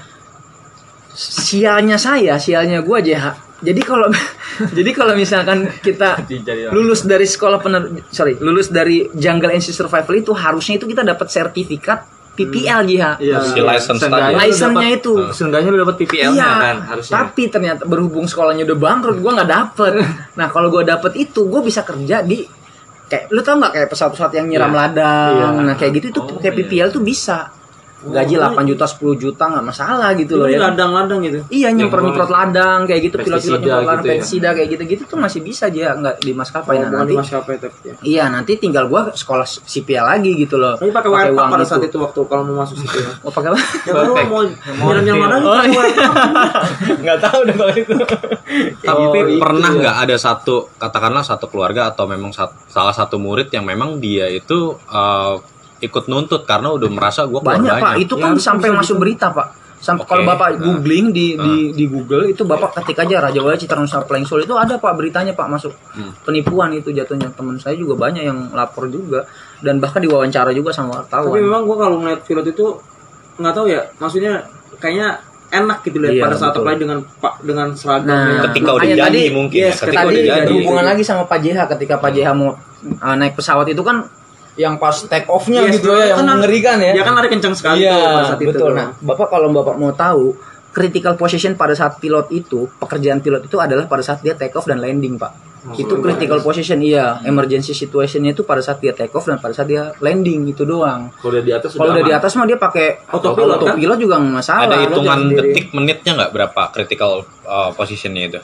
sialnya saya, sialnya gua aja. Jadi kalau [laughs] jadi kalau misalkan kita [laughs] lulus dari sekolah pener sorry, lulus dari Jungle NC Survival itu harusnya itu kita dapat sertifikat PPL JH. Iya. Si license tadi. License-nya dapat- itu. Seenggaknya lu dapat PPL-nya Iya, kan harusnya. tapi ternyata berhubung sekolahnya udah bangkrut, gua nggak dapet. [laughs] Nah, kalau gua dapet itu, gua bisa kerja di kayak lu tau nggak kayak pesawat-pesawat yang nyiram Iya. ladang, Iya. nah kayak gitu itu kayak PPL tuh bisa. Gaji 8 juta 10 juta nggak masalah gitu loh ya. ladang-ladang gitu. Iya nyemprot nyemprot ladang kayak gitu pilot pilot Pestisida nyemprot ladang gitu ya. pestisida kayak gitu gitu tuh masih bisa aja nggak di maskapai nah, nanti di maskapai tapi ya. iya nanti tinggal gua sekolah CPL lagi gitu loh Tapi pakai uang pada gitu. saat itu waktu kalau mau masuk situ ya. oh pakai apa Ya mau ladang pakai iya. WFH. [laughs] nggak tahu deh kalau itu Tapi Oh, itu pernah ya. nggak ada satu katakanlah satu keluarga atau memang salah satu murid yang memang dia itu eh, ikut nuntut karena udah merasa gue banyak pak. itu Ya, kan harus sampai masuk berita pak. Sampai Oke. kalau bapak Nah. googling di, di di Google itu bapak ketik aja Raja Wali Citra Nusa Playing Soul. Itu ada pak beritanya pak masuk Hmm. penipuan itu jatuhnya. Teman saya juga banyak yang lapor juga dan bahkan diwawancara juga sama wartawan. Tapi memang gua kalau ngeliat pilot itu nggak tahu ya, maksudnya kayaknya enak gitu lihat Iya, pada saat apply dengan pak dengan seragam Nah, yang- ketika udah jadi tadi- mungkin yes, ya ketika tadi udah jadi. berhubungan lagi sama Pak JH ketika Pak JH mau uh, naik pesawat itu kan yang pas take off-nya Yes, gitu ya yang kan- mengerikan ya. Dia kan lari kencang sekali Iya, tuh pada saat itu. betul. tuh. Nah, Bapak kalau Bapak mau tahu critical position pada saat pilot itu, pekerjaan pilot itu adalah pada saat dia take off dan landing, Pak. itu critical position iya, emergency situationnya itu pada saat dia take off dan pada saat dia landing itu doang. Kalau udah di atas Kalau udah di atas mah dia pakai Autopilot, kan? autopilot juga nggak masalah. ada hitungan detik menitnya nggak berapa critical uh, positionnya itu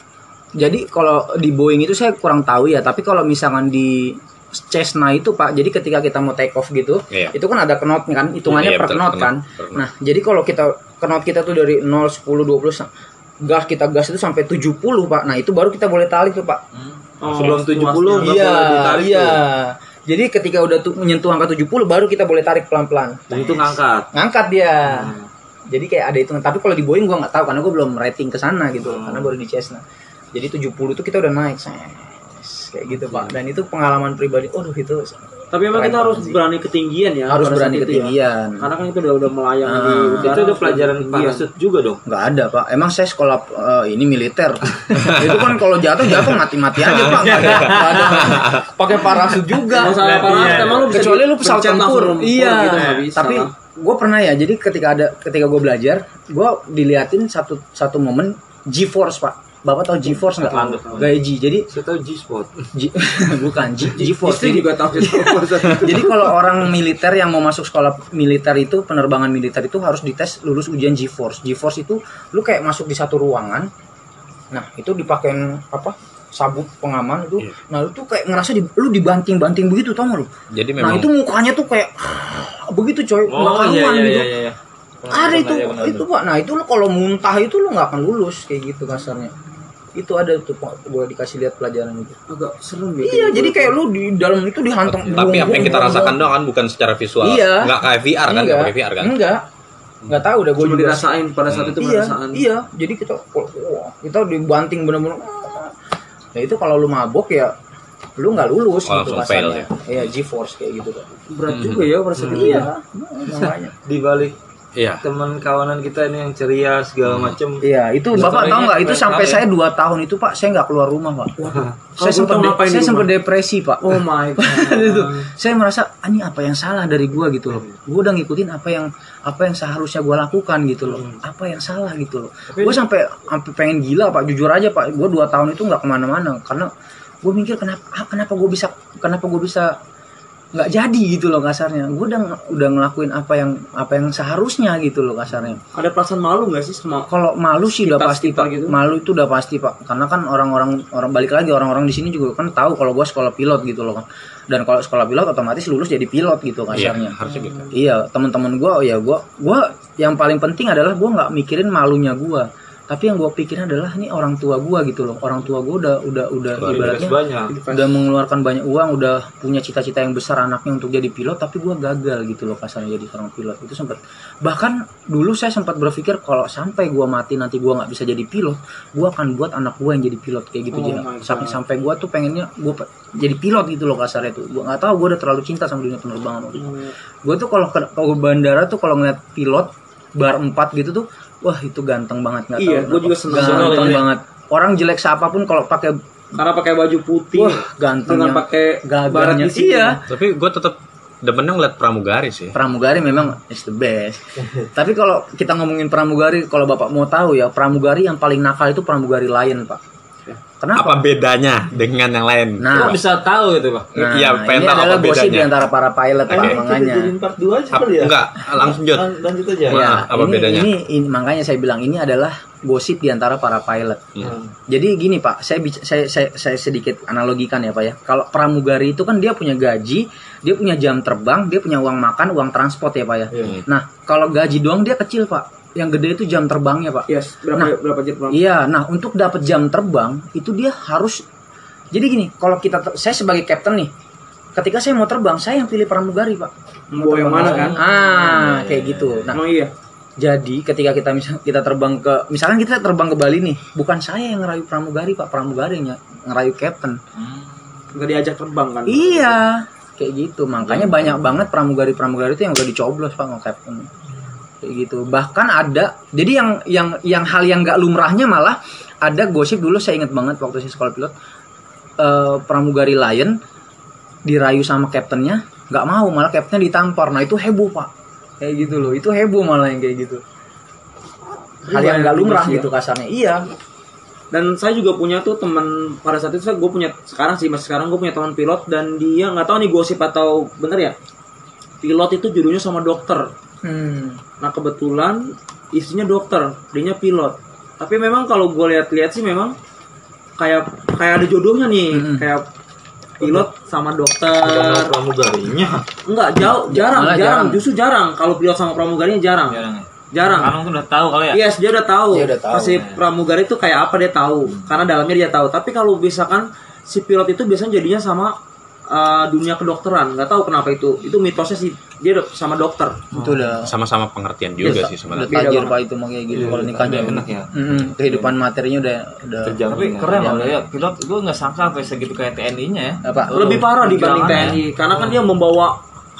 Jadi kalau di Boeing itu saya kurang tahu ya, tapi kalau misalkan di Cessna itu Pak, jadi ketika kita mau take off gitu, Iya. itu kan ada knot kan, hitungannya Iya, per betul, knot kan. per knot. Nah, jadi kalau kita knot kita tuh dari 0 10 20 sa- gas kita gas itu sampai 70 Pak. Nah, itu baru kita boleh tarik tuh Pak. Oh, Sebelum 70 nggak Iya, boleh ditarik iya. tuh. Jadi ketika udah tuh menyentuh angka 70 baru kita boleh tarik pelan-pelan. Dan itu ngangkat. Ngangkat dia. Jadi kayak ada hitungan. Tapi kalau di Boeing gua nggak tahu karena gua belum rating ke sana gitu. Karena baru di Cessna. Jadi 70 itu kita udah naik. Ses, Kayak gitu, Pak. Dan itu pengalaman pribadi. Aduh, itu Tapi memang kita harus sih. berani ketinggian ya. harus berani ya. ketinggian. Karena kan itu udah udah melayang Ah, di udara. Itu ada pelajaran parasut juga dong. Nggak ada, Pak. Emang saya sekolah eh, ini militer. [laughs] itu kan kalau jatuh jatuh mati-mati aja, Pak. Nggak ada, nggak ada. Pakai parasut juga. Nggak usah parasut, emang lu bisa Kecuali lu pesawat tempur. Iya. gitu, nggak bisa Tapi gue pernah ya. Jadi ketika ada ketika gue belajar, gue diliatin satu satu momen G-force, Pak. Bapak tahu G-force nggak? Gaya G. Jadi Saya tahu G-spot. G, [laughs] bukan G. Istri Jadi, juga tahu sih. [laughs] jadi kalau orang militer yang mau masuk sekolah militer itu penerbangan militer itu harus dites lulus ujian G-force. G-force itu lu kayak masuk di satu ruangan. Nah, itu dipakein apa? sabuk pengaman itu. Nah, lu tuh kayak ngerasa di, lu dibanting-banting begitu tau gak lu? jadi Nah, memang itu mukanya tuh kayak [sighs] begitu coy, Oh iya iya gitu. iya iya. Ada itu, Iya, benar, itu pak. Nah itu lu kalau muntah itu lu nggak akan lulus kayak gitu kasarnya. Itu ada tuh pak, gue dikasih lihat pelajaran itu. Agak serem ya. Iya, jadi kayak lu di dalam itu dihantam. tapi apa yang kita rasakan doang kan bukan secara visual Iya. nggak kayak VR kan nggak enggak, pakai VR kan Enggak. Enggak tahu udah gue juga. dirasain pada saat itu Iya, perasaan. iya. Jadi kita kita dibanting bener-bener. Nah itu kalau lu mabok ya lu nggak lulus Oh, gitu langsung fail kasarnya. Iya, G-force kayak gitu pak. Berat juga ya saat itu. Iya, ya. makanya. [laughs] Di balik iya teman kawanan kita ini yang ceria segala macem. Iya, itu Historinya Bapak tahu nggak itu sampai saya dua tahun itu Pak, saya nggak keluar rumah Pak. Saya sempat saya sempat depresi Pak. Oh my [laughs] god. itu saya merasa ini apa yang salah dari gua gitu loh. Gua udah ngikutin apa yang apa yang seharusnya gua lakukan gitu loh. Apa yang salah gitu loh. Gua sampai sampai pengen gila Pak, jujur aja Pak. Gua dua tahun itu nggak ke mana-mana karena gue mikir kenapa ah, kenapa gue bisa kenapa gue bisa nggak jadi gitu loh kasarnya. Gue udah udah ngelakuin apa yang apa yang seharusnya gitu loh kasarnya. Ada perasaan malu nggak sih sama kalau malu sih udah pasti pak. gitu. malu itu udah pasti pak. Karena kan orang-orang orang balik lagi orang-orang di sini juga kan tahu kalau gue sekolah pilot gitu loh kan dan kalau sekolah pilot otomatis lulus jadi pilot gitu iya kasarnya. harusnya gitu. Iya teman-teman gue ya gue gue yang paling penting adalah gue nggak mikirin malunya gue tapi yang gue pikirin adalah ini orang tua gue gitu loh. Orang tua gue udah udah udah Invest ibaratnya banyak udah mengeluarkan banyak uang udah punya cita-cita yang besar anaknya untuk jadi pilot tapi gue gagal gitu loh kasarnya jadi seorang pilot. Itu sempat bahkan dulu saya sempat berpikir kalau sampai gue mati nanti gue nggak bisa jadi pilot gue akan buat anak gue yang jadi pilot kayak gitu Oh sampai sampai gue tuh pengennya gue jadi pilot gitu loh kasarnya tuh. Gue nggak tahu gue udah terlalu cinta sama dunia penerbangan waktu itu. Gue tuh kalau ke, ke bandara tuh kalau ngeliat pilot bar 4 gitu tuh wah itu ganteng banget nggak Iya, tahu gua kenapa. juga seneng ganteng banget. banget orang jelek siapa pun kalau pakai Karena pakai baju putih. wah gantengnya dengan pakai sini. iya Tapi gue tetap demennya ngeliat pramugari sih. pramugari memang is the best tapi kalau kita ngomongin pramugari kalau bapak mau tahu ya pramugari yang paling nakal itu pramugari lain pak kenapa Apa bedanya dengan yang lain? nah Kok bisa tahu gitu, Pak? Nah, Iya, pengen ini tahu adalah apa gosip bedanya. di antara para pilot pak makanya part 2 aja kali ya enggak, langsung jod. Lan- lanjut aja Iya. Ya, apa ini, bedanya? Ini, ini makanya saya bilang ini adalah gosip di antara para pilot. Hmm. Jadi gini Pak, saya, saya saya saya sedikit analogikan ya Pak ya. Kalau pramugari itu kan dia punya gaji, dia punya jam terbang, dia punya uang makan, uang transport ya Pak ya. Iya. Nah, kalau gaji doang dia kecil Pak. Yang gede itu jam terbangnya Pak. Yes, berapa Nah. berapa jet bang? Iya, nah untuk dapat jam terbang itu dia harus jadi gini, kalau kita saya sebagai kapten nih, ketika saya mau terbang, saya yang pilih pramugari, Pak. Mau yang mana kan? Ah, kayak gitu. Nah, Emang iya. jadi ketika kita misal kita terbang ke misalkan kita terbang ke Bali nih, bukan saya yang ngerayu pramugari, Pak, pramugarinya ngerayu kapten. Enggak diajak terbang kan? Iya, kayak gitu. Makanya banyak banget pramugari-pramugari itu yang udah dicoblos Pak sama kapten. Kayak gitu. Bahkan ada jadi yang yang yang hal yang gak lumrahnya malah ada gosip dulu saya ingat banget waktu saya sekolah pilot eh, pramugari Lion dirayu sama kaptennya nggak mau malah kaptennya ditampar nah itu heboh pak kayak gitu loh itu heboh malah yang kayak gitu hal yang nggak lumrah gitu kasarnya iya Dan saya juga punya tuh teman pada saat itu saya gue punya sekarang sih masih sekarang gue punya teman pilot dan dia nggak tahu nih gosip atau bener ya. Pilot itu jodohnya sama dokter. hmm. Nah kebetulan istrinya dokter, dianya pilot. Tapi memang kalau gue lihat-lihat sih memang kayak kayak ada jodohnya nih, Mm-mm. kayak pilot sama dokter. Bukan pramugarinya Enggak jauh, jarang, Malah jarang, jarang. justru jarang. Kalau pilot sama pramugarinya jarang, Jarang ya. jarang. Karena udah tahu kali ya. Yes, dia udah tahu. Dia udah tahu. Si pramugari itu kayak apa dia tahu. Karena dalamnya dia tahu. Tapi kalau misalkan si pilot itu biasanya jadinya sama uh, dunia kedokteran. Nggak tahu kenapa itu. Itu mitosnya sih dia udah sama dokter. itu udah Sama-sama pengertian juga Iya, sih udah sebenarnya. Tajir pak itu mah kayak gitu kalau nikahnya enak ya Mm-mm, kehidupan materinya udah udah terjamin Tapi ya. keren loh ya, pilot gue nggak sangka sampai segitu kayak TNI-nya ya. apa Lebih parah dibanding perjuangannya. TNI. Karena kan dia membawa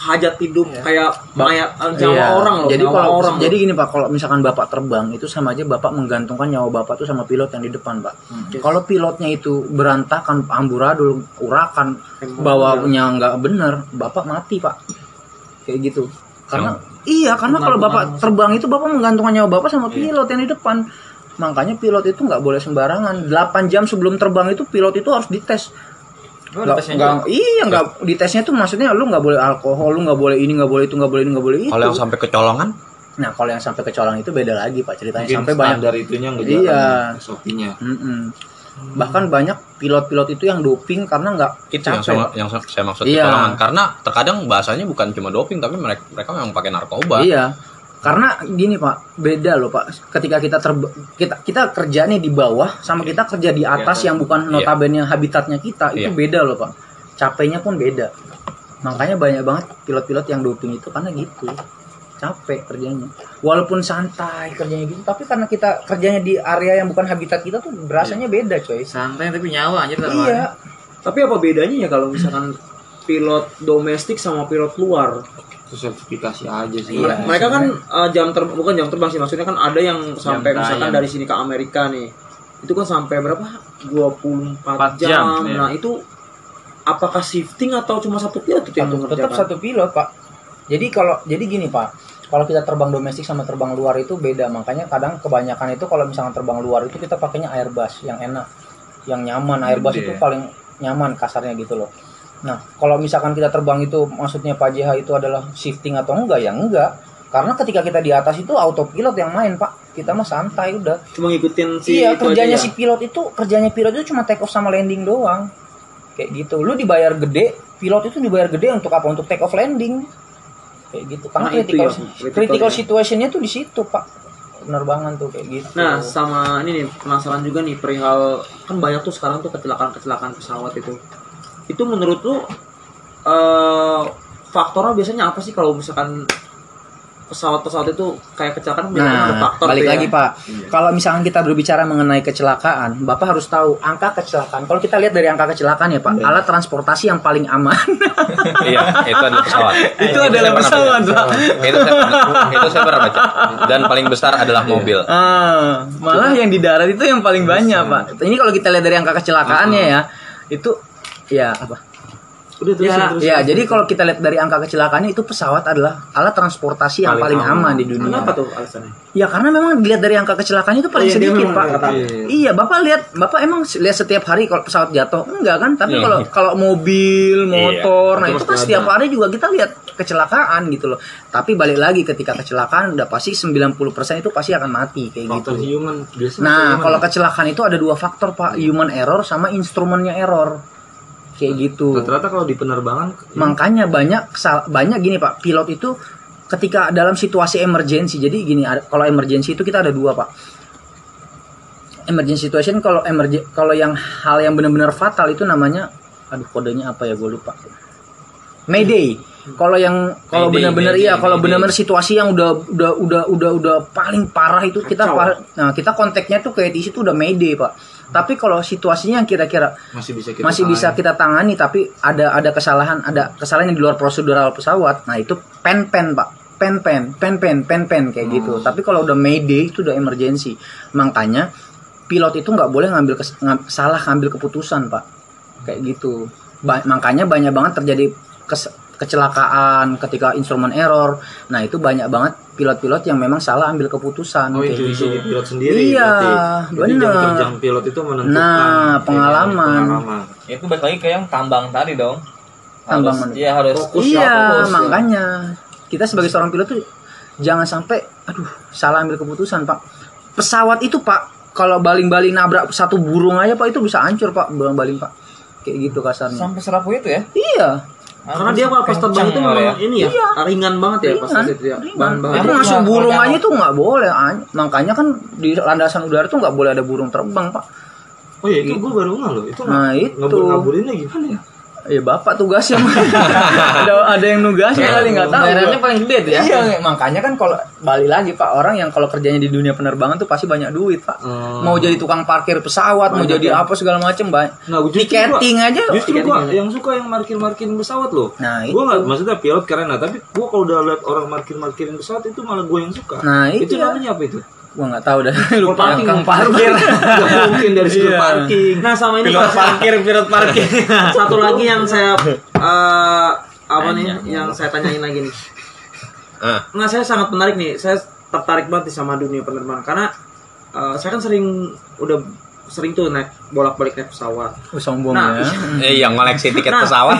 hajat hidup kayak mayat uh, nyawa Iya. orang loh. Jadi kalau orang. jadi gini pak, kalau misalkan bapak terbang itu sama aja bapak menggantungkan nyawa bapak tuh sama pilot yang di depan pak. Kalau pilotnya itu berantakan, amburadul, urakan, bawanya nggak bener, bapak mati pak. Kayak gitu. Karena iya, karena kalau bapak terbang itu bapak menggantungkan nyawa bapak sama pilot yang di depan. Makanya pilot itu nggak boleh sembarangan. 8 jam sebelum terbang itu pilot itu harus dites. Tesnya nggak- iya nggak ditesnya tuh maksudnya lu nggak boleh alkohol, lu nggak boleh ini nggak boleh itu nggak boleh ini nggak boleh itu. Kalau yang sampai kecolongan, Nah kalau yang sampai kecolongan itu beda lagi pak ceritanya Mungkin sampai banyak. standar itunya nggak Iya. jalan SOP-nya Mm-mm. Bahkan banyak pilot-pilot itu yang doping karena nggak itu yang, sama, yang saya maksud Iya. kecolongan. Karena terkadang bahasanya bukan cuma doping, tapi mereka mereka memang pakai narkoba. Iya. Karena gini pak, beda loh pak. Ketika kita terb kita kita kerja nih di bawah, sama kita kerja di atas yang bukan Iya. notabene habitatnya kita, itu Iya. beda loh pak. Capeknya pun beda. Makanya banyak banget pilot-pilot yang doping itu karena gitu. Capek kerjanya. Walaupun santai kerjanya gitu, tapi karena kita kerjanya di area yang bukan habitat kita tuh berasanya beda coy. santai tapi nyawa anjir Iya. Tapi apa bedanya ya kalau misalkan pilot domestik sama pilot luar? Sertifikasi aja sih. Iya. mereka kan uh, jam terbang bukan jam terbang sih maksudnya kan ada yang sampai tayang. misalkan dari sini ke Amerika nih. Itu kan sampai berapa? 24 Empat jam, jam, iya. nah itu apakah shifting atau cuma satu pilot itu yang tetap mengerjakan? satu pilot pak. Jadi kalau jadi gini pak. Kalau kita terbang domestik sama terbang luar itu beda. Makanya kadang kebanyakan itu kalau misalnya terbang luar itu kita pakainya Airbus yang enak yang nyaman. Airbus Gede. itu paling nyaman kasarnya gitu loh nah kalau misalkan kita terbang itu maksudnya Pak JH itu adalah shifting atau enggak? Ya enggak. Karena ketika kita di atas itu autopilot yang main pak. Kita mah santai udah. Cuma ngikutin si iya kerjanya aja si ya. pilot itu kerjanya pilot itu cuma take off sama landing doang. Kayak gitu. Lu dibayar gede pilot itu dibayar gede untuk apa? Untuk take off landing. Kayak gitu. Karena Nah, critical ya, critical critical ya. situationnya tuh di situ pak. Penerbangan tuh kayak gitu. Nah, sama ini nih penasaran juga nih perihal kan banyak tuh sekarang tuh kecelakaan-kecelakaan pesawat itu. Itu menurut lu eh faktornya biasanya apa sih kalau misalkan pesawat-pesawat itu kayak kecelakaan ada Nah, faktor balik ya. lagi Pak. Kalau misalkan kita berbicara mengenai kecelakaan, Bapak harus tahu angka kecelakaan. Kalau kita lihat dari angka kecelakaan ya Pak, alat transportasi yang paling aman. [laughs] iya itu adalah pesawat Itu adalah saya pernah pesawat, baca. Pak. itu saya itu saya pernah baca dan paling besar adalah mobil Ah, malah yang di darat itu yang paling banyak, Pak. Ini kalau kita lihat dari angka kecelakaannya ya, itu ya apa? Udah terus Ya, terus. ya, jadi kalau kita lihat dari angka kecelakaannya itu pesawat adalah alat transportasi yang paling, Paling aman aman. di dunia. Kenapa tuh alasannya? Ya karena memang dilihat dari angka kecelakaannya itu paling Iya, dia sedikit, memang Pak. kata- Iya, Bapak lihat, Bapak emang lihat setiap hari kalau pesawat jatuh? Enggak kan? Tapi Iya. kalau kalau mobil, motor, nah itu kan pasti setiap hari juga kita lihat kecelakaan gitu loh. Tapi balik lagi ketika kecelakaan udah pasti 90% itu pasti akan mati kayak gitu. faktor human biasanya Nah, human. kalau kecelakaan itu ada dua faktor, Pak. Human error sama instrumennya error. Kayak gitu. rata-rata kalau di penerbangan Makanya banyak banyak gini Pak, pilot itu ketika dalam situasi emergency. Jadi gini, ada- kalau emergency itu kita ada dua Pak. Emergency situation kalau emergen kalau yang hal yang benar-benar fatal itu namanya aduh kodenya apa ya gue lupa. Mayday. Kalau yang kalau benar-benar iya, kalau benar-benar situasi yang udah udah udah udah udah paling parah itu kita Kacau. nah kita kontaknya tuh kayak di situ udah Mayday, Pak. Tapi kalau situasinya yang kira-kira masih bisa kita masih bisa tangani. kita tangani tapi ada ada kesalahan ada kesalahan yang di luar prosedural pesawat nah itu pen pen pak. Pen pen pen pen pen pen kayak gitu. Tapi kalau udah mayday itu udah emergency. Makanya pilot itu nggak boleh ngambil kes- ngam- salah ngambil keputusan pak. Kayak gitu. Ba- makanya banyak banget terjadi kes- kecelakaan ketika instrumen error nah itu banyak banget pilot-pilot yang memang salah ambil keputusan Oh kayak intuisi gitu. di pilot sendiri Iya, berarti. Jadi jam pilot itu menentukan Nah, Iya, pengalaman. pengalaman. Itu balik lagi ke yang tambang tadi dong. Tambang Harus-? Iya harus Fokus iya, ya, fokus ya. makanya kita sebagai seorang pilot tuh jangan sampai aduh salah ambil keputusan, Pak. Pesawat itu, Pak, kalau baling-baling nabrak satu burung aja, Pak, itu bisa hancur, Pak, baling-baling, Pak. Kayak gitu kasarnya. sampai serapu itu ya. Iya. Karena dia pas terbang itu memang ini ya, ringan banget ya pas Ringan, itu ya. Bahan-bahan. Itu Nah, masuk nah, burung kalau aja tuh nggak boleh, An. makanya kan di landasan udara tuh nggak boleh ada burung terbang, Pak. Oh iya itu gue baru nggak loh itu Nah, itu. ngebur-ngaburinnya gimana ya? Ya bapak tugasnya [laughs] ada ada yang nugasnya kali nggak tahu. Bayarannya gua. paling gede tuh ya. Iya, makanya kan kalau balik lagi Pak, orang yang kalau kerjanya di dunia penerbangan tuh pasti banyak duit, Pak. Hmm. Mau jadi tukang parkir pesawat, mau Banyak jadi ya. apa segala macam, banyak. Nah, Tiketing aja. Justru gua aja. yang suka yang markir-markirin pesawat loh. Nah, Gue nggak maksudnya pilot keren lah, tapi gue kalau udah lihat orang markir-markirin pesawat itu malah gue yang suka. Nah, itu itu. namanya apa itu? Gua nggak tahu dah. [laughs] Lupa parking, Kang parkir. [laughs] Gak mungkin dari sudut Iya. parking. Nah sama ini Pilot parkir, pilot parkir. [laughs] satu lagi yang saya eh, apa nih yang saya tanyain lagi nih. Ah. Nah saya sangat menarik nih, saya tertarik banget nih sama dunia penerbangan karena eh, saya kan sering udah sering tuh naik bolak-balik naik pesawat. Oh, sombong Nah, ya. eh yang ngoleksi tiket Nah. pesawat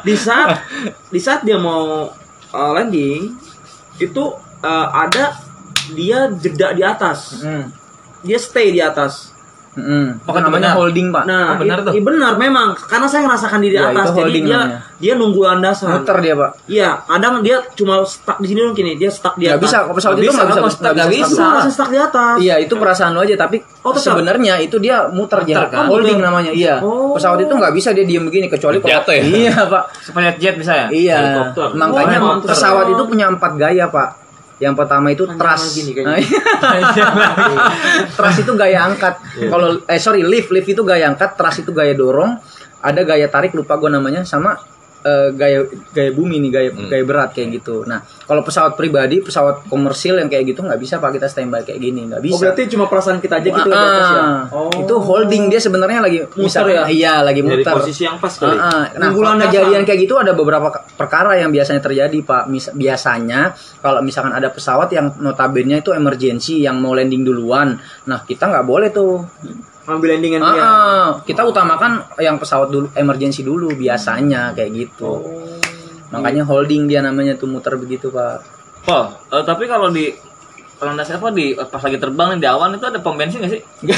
Di saat di saat dia mau eh, landing itu eh, ada dia jeda di atas, Hmm. dia stay di atas. Hmm. Oh, Apa namanya benar. holding, Pak? Nah, Oh, benar tuh. benar memang karena saya ngerasakan di, di Ya, atas itu jadi dia namanya. dia nunggu landasan. Muter dia, Pak. Iya, kadang dia cuma stuck di sini mungkin nih, dia stuck di atas. bisa, kalau pesawat Nggak itu nggak bisa, kalau nggak stuck, nggak bisa bisa. stuck. Di atas. Iya, itu perasaan lo aja, tapi Oh, sebenarnya itu dia muter. Muter, kan? Holding Muter. namanya. Iya. Oh. Pesawat itu nggak bisa dia diem begini kecuali kalau Jatuh ya? Iya, Pak. Supaya jet bisa ya. Iya, Helikopter. makanya Oh, pesawat itu punya empat gaya pak. Yang pertama itu Panjang nih kayaknya. [laughs] thrust itu gaya angkat. Kalau eh sorry lift lift itu gaya angkat, thrust itu gaya dorong. Ada gaya tarik lupa gue namanya sama eh, gaya gaya bumi nih gaya gaya berat kayak gitu. Nah kalau pesawat pribadi, pesawat komersil yang kayak gitu nggak bisa pak kita standby kayak gini nggak bisa. Oh, berarti cuma perasaan kita aja gitu di atas ya. Ah, Oh. Itu holding dia sebenarnya lagi misalkan- ya? Iya lagi Dari muter. posisi yang pas kali. Ah, ah. Nah, kalau kejadian kayak gitu ada beberapa perkara yang biasanya terjadi, Pak. Mis- biasanya kalau misalkan ada pesawat yang notabene itu emergency yang mau landing duluan. Nah, kita nggak boleh tuh. Ambil landingan Ah, dia. ah. kita utamakan yang pesawat dulu emergency dulu biasanya kayak gitu. Makanya holding dia namanya tuh muter begitu, Pak. Pol, eh, tapi kalau di landas apa di pas lagi terbang di awan itu ada pom bensin nggak sih? [laughs]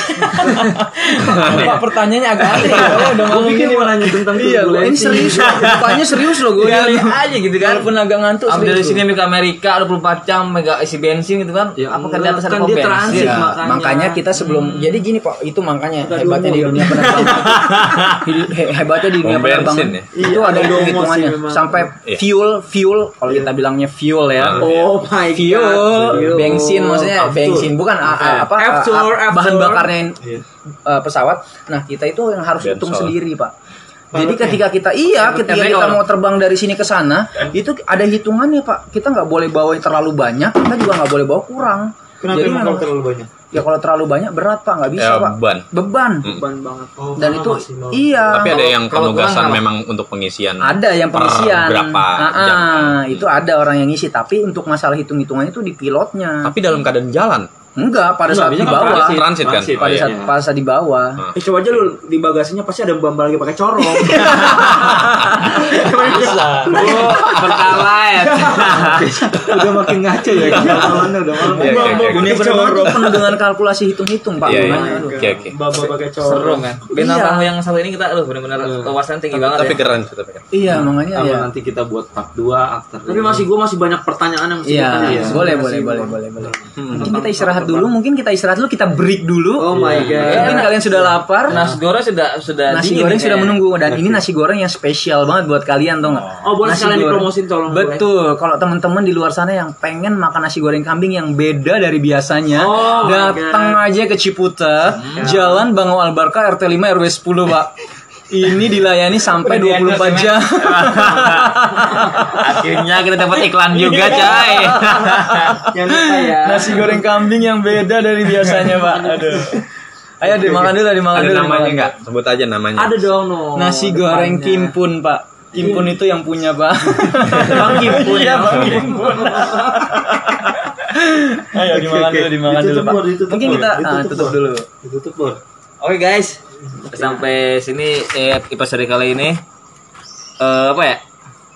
Pak pertanyaannya agak aneh ya. Udah Gue pikir mau nanya tentang Iya, gua ini serius. Bukannya serius loh gue. Kali aja gitu kan. Walaupun agak ngantuk Ambil dari sini ke Amerika 24 jam mega isi bensin gitu kan. Ya, Apakah di atas ada kan pom bensin? transit, Ya, makanya. makanya. kita sebelum jadi gini Pak, itu makanya [laughs] hebatnya di dunia penerbangan. Hebatnya di dunia penerbangan. Itu Iya, ada hitungannya sampai Iya. fuel fuel kalau kita bilangnya fuel ya. Ah. Oh my god. Fuel, bensin maksudnya Aftur. bensin bukan a- apa Aftur, a- bahan aftur. bakarnya Iya. uh, pesawat. Nah, kita itu yang harus Bensol. hitung sendiri, Pak. Jadi ketika kita iya ketika Efek kita mau terbang dari sini ke sana itu ada hitungannya pak kita nggak boleh bawa yang terlalu banyak kita juga nggak boleh bawa kurang Kenapa Jadi emang memang- kalau terlalu banyak? Ya kalau terlalu banyak berat pak nggak bisa Ya, pak beban. beban Beban banget. Oh, dan itu maksimal. iya Tapi ada yang penugasan memang untuk pengisian. ada yang per pengisian berapa Ah, ah, jam. itu ada orang yang ngisi tapi untuk masalah hitung hitungannya itu di pilotnya Tapi dalam keadaan jalan. Enggak pada saat di bawah Transit, transit kan? Transit. Oh, pada iya. saat pada saat di bawah Eh coba aja lu di bagasinya pasti ada bambal lagi pakai corong. [laughs] bisa. Pertalite. [laughs] udah makin ngaco ya. Udah malam. Iya, iya, iya. itu penuh dengan kalkulasi hitung hitung pak Iya, iya. Makanya. Oke, oke. Bambal pakai corong. Seru kan. Bintang tamu yang satu ini kita aduh benar-benar wawasan tinggi banget Tapi ya. keren sih tapi. kan. iya makanya Apa ya nanti kita buat part 2 after. Tapi masih gue masih banyak pertanyaan yang mesti Iya, ditanya. iya. boleh, gua. boleh, boleh, boleh. Mungkin kita istirahat dulu, mungkin kita istirahat dulu, kita break dulu. Oh my god. Mungkin kalian sudah lapar. Nasi goreng sudah sudah nasi dingin goreng sudah menunggu dan ini nasi goreng yang spesial banget buat kalian tau nggak? Oh, boleh sekalian goreng. dipromosin, tolong. Betul. Kalau teman-teman di luar sana yang pengen makan nasi goreng kambing yang beda dari biasanya, Oh, datang aja ke Ciputa, Jalan Bangau Albarka RT 5 RW 10, Pak. [laughs] Ini dilayani sampai 24 jam. [laughs] Akhirnya kita dapat iklan juga, coy. Jangan lupa ya. Nasi goreng kambing yang beda dari biasanya, Pak. Aduh. Ayo dimakan dulu, dimakan Ada dulu. namanya dimakan. enggak? Sebut aja namanya. Ada dong no. Nasi goreng depannya. Kimpun, Pak. Kimpun itu yang punya, Pak. [laughs] Bang Kimpun Iya, ya. Bang Kimpun. Ayo dimakan dulu, dimakan dulu, Pak. Mungkin kita ah, tutup dulu. Ditutup, Bor. Oke guys, sampai sini eh, episode kali ini Eh, apa ya?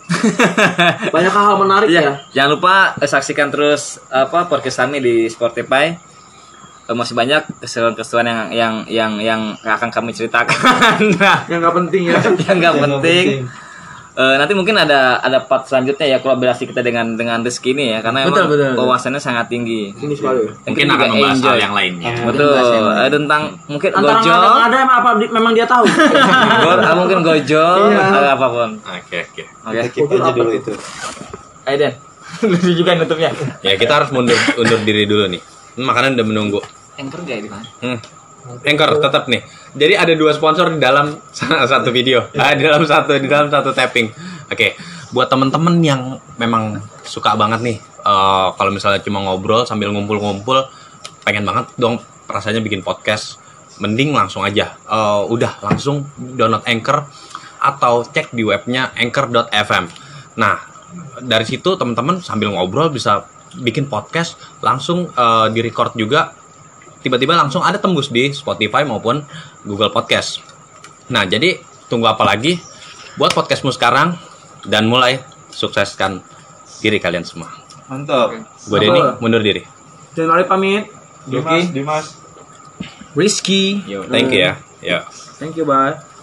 [laughs] Banyak hal menarik Iya, ya. jangan lupa eh, saksikan terus apa podcast kami di Spotify. Eh, masih banyak keseruan-keseruan yang yang yang yang akan kami ceritakan. [laughs] Yang nggak penting ya. yang nggak Yang nggak penting. penting. Eh, nanti mungkin ada ada part selanjutnya ya kolaborasi kita dengan dengan Rizky ini ya karena Betul, emang betul, betul. wawasannya sangat tinggi. Ini sekali. Dan Mungkin kita akan membahas hal enjoy. yang lainnya. Betul. bahas yang lain. Eh, tentang mungkin Antara gojo, nggak ada, ada emang apa di- memang dia tahu. [laughs] Go- ah, mungkin gojo Iya. atau apa pun. Oke, oke. Oke. Kita aja dulu itu. Ayo Den. [laughs] Lucu juga nutupnya. Ya, kita harus mundur [laughs] undur diri dulu nih. Makanan udah menunggu. Anchor gak di mana? Hmm. Anchor tetap nih. Jadi ada dua sponsor di dalam [laughs] satu video, ah, di dalam satu di dalam satu tapping. Oke, buat temen-temen yang memang suka banget nih, eh, kalau misalnya cuma ngobrol sambil ngumpul-ngumpul, pengen banget dong rasanya bikin podcast, mending langsung aja, Eh, udah langsung download Anchor atau cek di webnya anchor.fm. Nah, dari situ teman-teman sambil ngobrol bisa bikin podcast, langsung eh, di record juga tiba-tiba langsung ada tembus di Spotify maupun Google Podcast. Nah, jadi tunggu apa lagi? Buat podcastmu sekarang dan mulai sukseskan diri kalian semua. Mantap. Gue Denny mundur diri. Dan mari pamit. Dimas, Dimas. Rizky. Thank you ya. Ya. Thank you, bye.